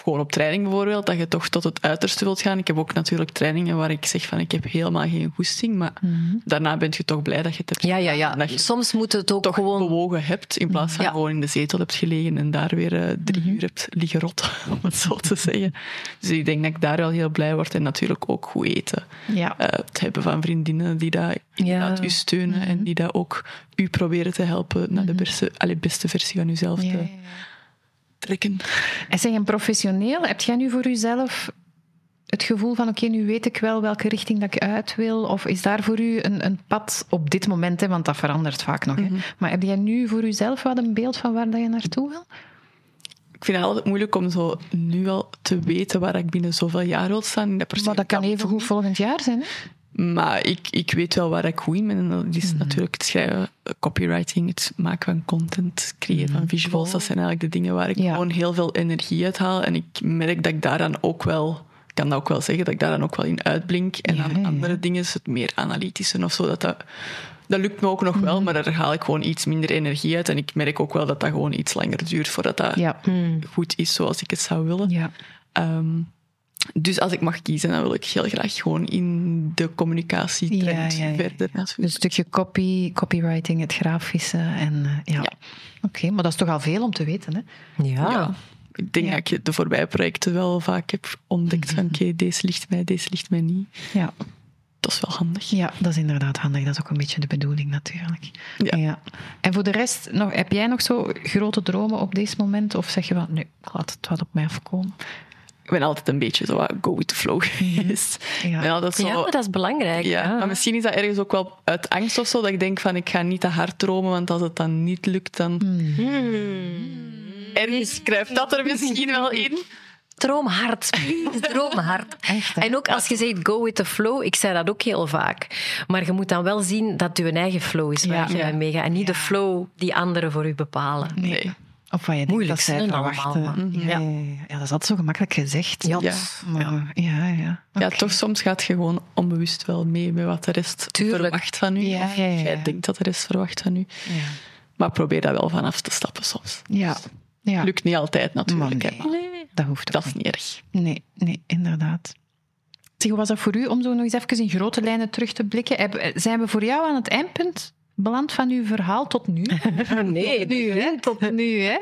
gewoon op training bijvoorbeeld, dat je toch tot het uiterste wilt gaan. Ik heb ook natuurlijk trainingen waar ik zeg van ik heb helemaal geen goesting, maar mhm. daarna ben je toch blij dat je het hebt Ja, ja, ja. Dat je Soms moet het ook toch gewoon... bewogen hebt, in plaats van gewoon in de zetel hebt gelegen en daar weer uh, drie mhm. uur hebt liggen rot, om het zo te zeggen. Dus ik denk dat ik daar wel heel blij word en natuurlijk ook goed eten. Ja. Uh, het hebben van vriendinnen die dat inderdaad u steunen en mhm. die dat ook u proberen te helpen naar de beste, alle beste versie van uzelf te trekken. En zeg, een professioneel, heb jij nu voor jezelf het gevoel van oké, nu weet ik wel welke richting dat ik uit wil? Of is daar voor u een, een pad op dit moment, hè, want dat verandert vaak nog. hè? Mhm. Maar heb jij nu voor jezelf wat een beeld van waar dat je naartoe wil? Ik vind het altijd moeilijk om zo nu al te weten waar ik binnen zoveel jaar wil staan. Dat maar dat kan even goed volgend jaar zijn. Hè? Maar ik, ik weet wel waar ik goed in ben. En dat is mhm. natuurlijk het schrijven, copywriting, het maken van content, het creëren van mhm. visuals. Dat zijn eigenlijk de dingen waar ik gewoon heel veel energie uit haal. En ik merk dat ik daaraan ook wel, ik kan dat ook wel zeggen, dat ik daar dan ook wel in uitblink. En aan andere dingen, het meer analytische of zo, dat dat, dat lukt me ook nog wel, mhm. maar daar haal ik gewoon iets minder energie uit. En ik merk ook wel dat dat gewoon iets langer duurt voordat dat goed is zoals ik het zou willen. Ja. Ehm, dus als ik mag kiezen, dan wil ik heel graag gewoon in de communicatie ja, ja, verder. Dus een stukje copy, copywriting, het grafische. En, uh, ja. Oké, maar dat is toch al veel om te weten, hè? Ja. Ik denk dat ik de voorbije projecten wel vaak heb ontdekt van oké, deze ligt mij, deze ligt mij niet. Ja. Dat is wel handig. Ja, dat is inderdaad handig. Dat is ook een beetje de bedoeling natuurlijk. Ja. ja. En voor de rest, nog, heb jij nog zo grote dromen op deze moment? Of zeg je van, nee, laat het wat op mij afkomen? Ik ben altijd een beetje zo go with the flow geweest. Ja, ja, dat, zo, dat is belangrijk. Ja, Maar misschien is dat ergens ook wel uit angst of zo, dat ik denk van ik ga niet te hard dromen, want als het dan niet lukt, dan... Hmm. hmm. Ergens kruipt dat er misschien wel in. Droom hard, droom hard. en ook als je zegt go with the flow, ik zei dat ook heel vaak. Maar je moet dan wel zien dat je eigen flow is waar je mee gaat. En niet de flow die anderen voor je bepalen. Nee. Of wat je denkt dat zij verwachten. Ja. Ja, dat is altijd zo gemakkelijk gezegd. Ja. Maar, ja, ja. ja, toch soms gaat je gewoon onbewust wel mee met wat de rest verwacht van u. Ja, of jij denkt dat de rest verwacht van u. Maar probeer daar wel vanaf te stappen soms. Ja. ja. Lukt niet altijd natuurlijk. Nee, dat hoeft Dat is niet erg. Nee, nee, inderdaad. Zeg, hoe was dat voor u om zo nog eens even in grote lijnen terug te blikken? Zijn we voor jou aan het eindpunt beland van uw verhaal tot nu? nee, nu, hè? tot nu. Hè?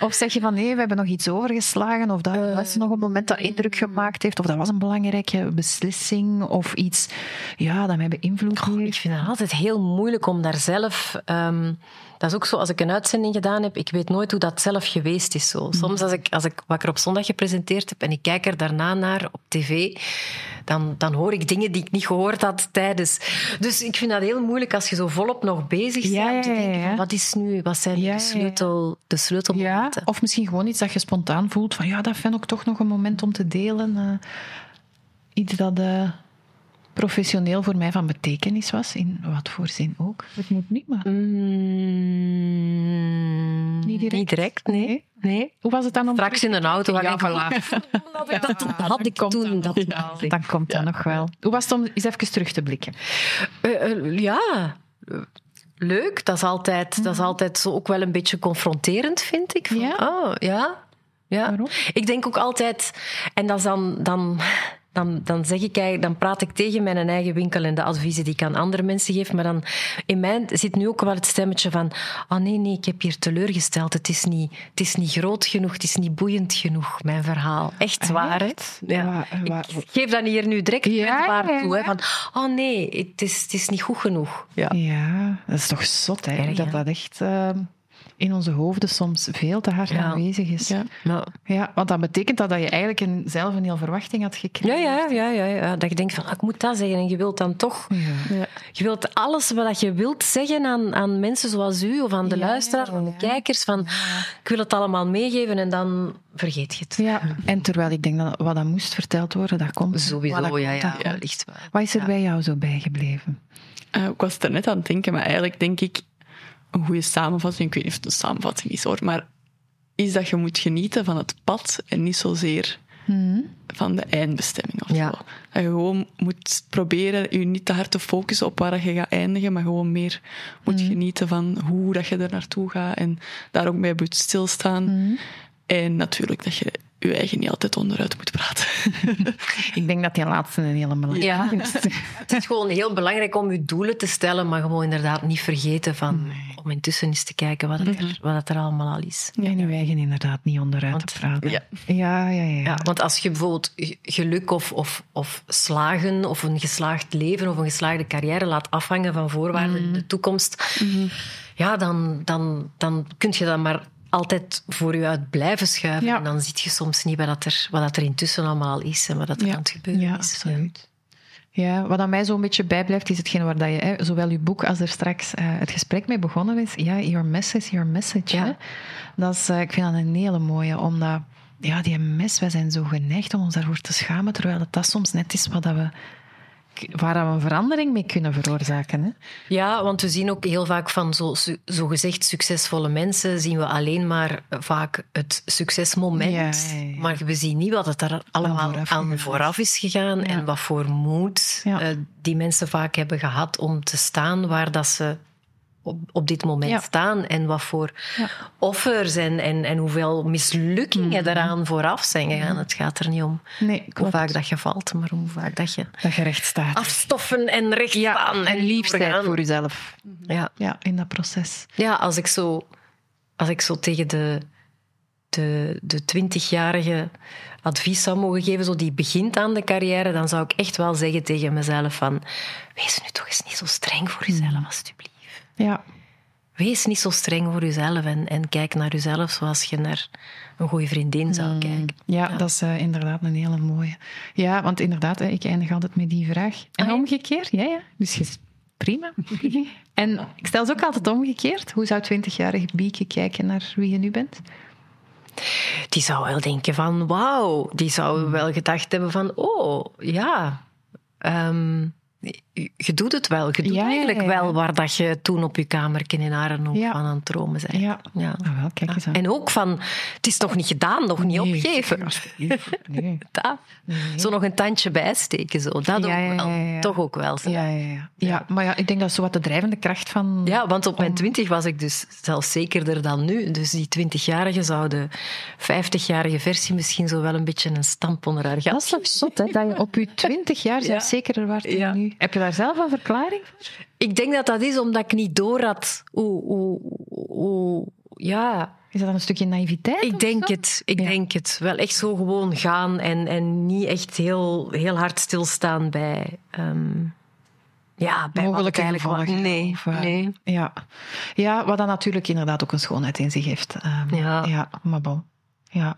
Of zeg je van nee, we hebben nog iets overgeslagen, of dat was eh, nog een moment dat indruk gemaakt heeft, of dat was een belangrijke beslissing, of iets ja, dat mij beïnvloed heeft? Ik vind het altijd heel moeilijk om daar zelf. Ehm, dat is ook zo als ik een uitzending gedaan heb, ik weet nooit hoe dat zelf geweest is. Zo. Soms als ik, als ik wat ik er op zondag gepresenteerd heb en ik kijk er daarna naar op tv, dan, dan hoor ik dingen die ik niet gehoord had tijdens. Dus ik vind dat heel moeilijk als je zo volop nog bezig bent. Ja, ja, ja, wat is nu, wat zijn de, sleutel, de sleutelmomenten? of misschien gewoon iets dat je spontaan voelt van ja, dat vind ik toch nog een moment om te delen. Uh, iets dat... Uh professioneel voor mij van betekenis was. In wat voor zin ook. Het moet niet, maar... Mm, Niet direct? Niet direct, nee. nee. Hoe was het dan om... Straks in een auto Ja, ik voilà. dat, had ik toen. Dat, Dan komt dat nog wel. Hoe was het om eens even terug te blikken? Eh, eh, ja, leuk. Dat is, altijd, dat is altijd zo ook wel een beetje confronterend, vind ik. Van, Ja? Oh, ja. ja. Waarom? Ik denk ook altijd, en dat is dan, dan, dan, dan zeg ik eigenlijk, dan praat ik tegen mijn eigen winkel en de adviezen die ik aan andere mensen geef. Maar dan in mij zit nu ook wel het stemmetje van, oh nee, nee, ik heb hier teleurgesteld. Het is niet, het is niet groot genoeg, het is niet boeiend genoeg, mijn verhaal. Echt waar, hè? Ja. Ik geef dat hier nu direct Ja, kwetsbaar ja, toe. Hè, van, oh nee, het is, het is niet goed genoeg. Ja. Ja, dat is toch zot, hè? Erg, dat dat echt eh, in onze hoofden soms veel te hard Ja. aanwezig is. Ja. Ja. Ja, want dat betekent dat, dat je eigenlijk een, zelf een heel verwachting had gekregen. ja, ja, ja, ja. Dat je denkt van, ah, ik moet dat zeggen. En je wilt dan toch... Ja. Ja. Je wilt alles wat je wilt zeggen aan, aan mensen zoals u of aan de Ja, luisteraar, aan de ja. kijkers. Van, ik wil het allemaal meegeven en dan vergeet je het. Ja, en terwijl ik denk dat wat dat moest verteld worden, dat komt. Sowieso, Wat dat ja, komt, ja, dat. Wat is er bij jou zo bijgebleven? Eh, ik was er net aan het denken, maar eigenlijk denk ik een goede samenvatting, ik weet niet of het een samenvatting is hoor, maar is dat je moet genieten van het pad en niet zozeer van de eindbestemming of Ja. zo. Dat je gewoon moet proberen je niet te hard te focussen op waar je gaat eindigen, maar gewoon meer moet genieten van hoe dat je er naartoe gaat en daar ook bij moet stilstaan. En natuurlijk dat je je eigen niet altijd onderuit moet praten. Ik denk dat die laatste een hele belangrijke Ja. is. Het is gewoon heel belangrijk om je doelen te stellen, maar gewoon inderdaad niet vergeten van, om intussen eens te kijken wat, het er, wat het er allemaal al is. En je eigen inderdaad niet onderuit Want- te praten. ja. Ja, ja, ja. Ja, want als je bijvoorbeeld geluk of, of, of slagen of een geslaagd leven of een geslaagde carrière laat afhangen van voorwaarden in de toekomst, ja, dan, dan, dan kun je dat maar altijd voor je uit blijven schuiven. Ja. En dan zie je soms niet wat, dat er, wat dat er intussen allemaal al is en wat dat er Ja. aan het gebeuren Ja, is. absoluut. Ja, wat aan mij zo'n beetje bijblijft, is hetgeen waar dat je, hè, zowel je boek als er straks eh, het gesprek mee begonnen is. Ja, your message, your message. Hè? Dat is, eh, ik vind dat een hele mooie, omdat ja, die mes, wij zijn zo geneigd om ons daarvoor te schamen, terwijl het dat soms net is wat dat we, waar we een verandering mee kunnen veroorzaken. Hè? Ja, want we zien ook heel vaak van zo, su- zogezegd succesvolle mensen, zien we alleen maar vaak het succesmoment. Ja, ja, ja. Maar we zien niet wat het er allemaal vooraf aan vooraf is gegaan en wat voor moed eh, die mensen vaak hebben gehad om te staan waar dat ze op, op dit moment Ja. staan en wat voor Ja. offers en, en, en hoeveel mislukkingen eraan vooraf zijn gegaan. Het gaat er niet om Nee, hoe vaak dat je valt, maar hoe vaak dat je Dat je recht staat. afstoffen en recht ja, staan en liefheid doorgaan. voor jezelf. Ja. Ja, in dat proces. Ja, als ik zo, als ik zo tegen de, de, de twintigjarige advies zou mogen geven, zo die begint aan de carrière, dan zou ik echt wel zeggen tegen mezelf van wees nu toch eens niet zo streng voor jezelf, alstublieft. Ja, Wees niet zo streng voor jezelf en, en kijk naar jezelf zoals je naar een goede vriendin zou kijken. Ja, dat is eh, inderdaad een hele mooie. Ja, want inderdaad, hè, ik eindig altijd met die vraag. En Ah, ja? omgekeerd? Ja, ja. Dus je, prima. en ik stel ze ook altijd omgekeerd. Hoe zou 20-jarige Bieke kijken naar wie je nu bent? Die zou wel denken van wauw, die zou wel gedacht hebben van oh, ja... ehm, je doet het wel. Je doet Ja, eigenlijk ja, ja. wel waar dat je toen op je kamer in Arenhoek van aan het dromen bent. Ja. Ja. Ah, wel, kijk eens aan. En ook van, het is nog niet gedaan, nog niet Nee, opgeven. Nee. Dat. Zo nog een tandje bijsteken. Zo. Dat ook wel. Toch ook wel. zo. Ja, ja, ja. ja, maar ja, ik denk dat is zo wat de drijvende kracht van... Ja, want op mijn twintig was ik dus zelfs zekerder dan nu. Dus die twintigjarige zou de vijftigjarige versie misschien zo wel een beetje een stamp onder haar Dat gas is toch zot, hè? Dat je op je 20 jaar zekerder waard dan Ja. nu. Heb je daar zelf een verklaring voor? Ik denk dat dat is omdat ik niet door had hoe, hoe, hoe ja, Is dat een stukje naïviteit? Ik denk zo? het. Ik Ja. denk het. Wel echt zo gewoon gaan en, en niet echt heel, heel hard stilstaan bij... ehm, ja, bij eigenlijk. Nee, Of, eh, nee. Ja. ja, wat dan natuurlijk inderdaad ook een schoonheid in zich heeft. Ehm, Ja. ja, maar bon. Ja.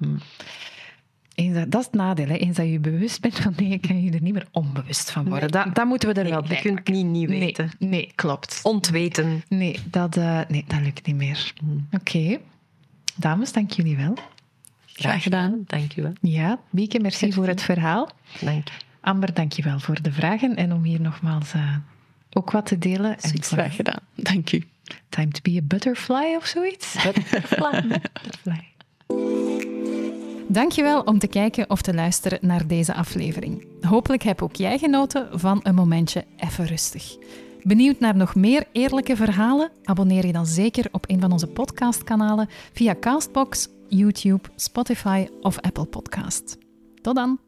Eens dat, dat is het nadeel. Hè. Eens dat je bewust bent van dingen, kan je er niet meer onbewust van worden. Dat, dat moeten we er Nee, wel je bij kunt het niet, niet Nee, weten. nee, klopt. Ontweten. Nee dat, eh, nee, dat lukt niet meer. Oké. Dames, dank jullie wel. Graag gedaan. Dank u wel. Ja, Bieke, merci voor het verhaal. Dank je. Amber, dankjewel voor de vragen en om hier nogmaals uh, ook wat te delen. En graag gedaan. Dank u. Time to be a butterfly of zoiets? Butterfly. butterfly. Dankjewel om te kijken of te luisteren naar deze aflevering. Hopelijk heb ook jij genoten van een momentje even rustig. Benieuwd naar nog meer eerlijke verhalen? Abonneer je dan zeker op een van onze podcastkanalen via Castbox, YouTube, Spotify of Apple Podcast. Tot dan!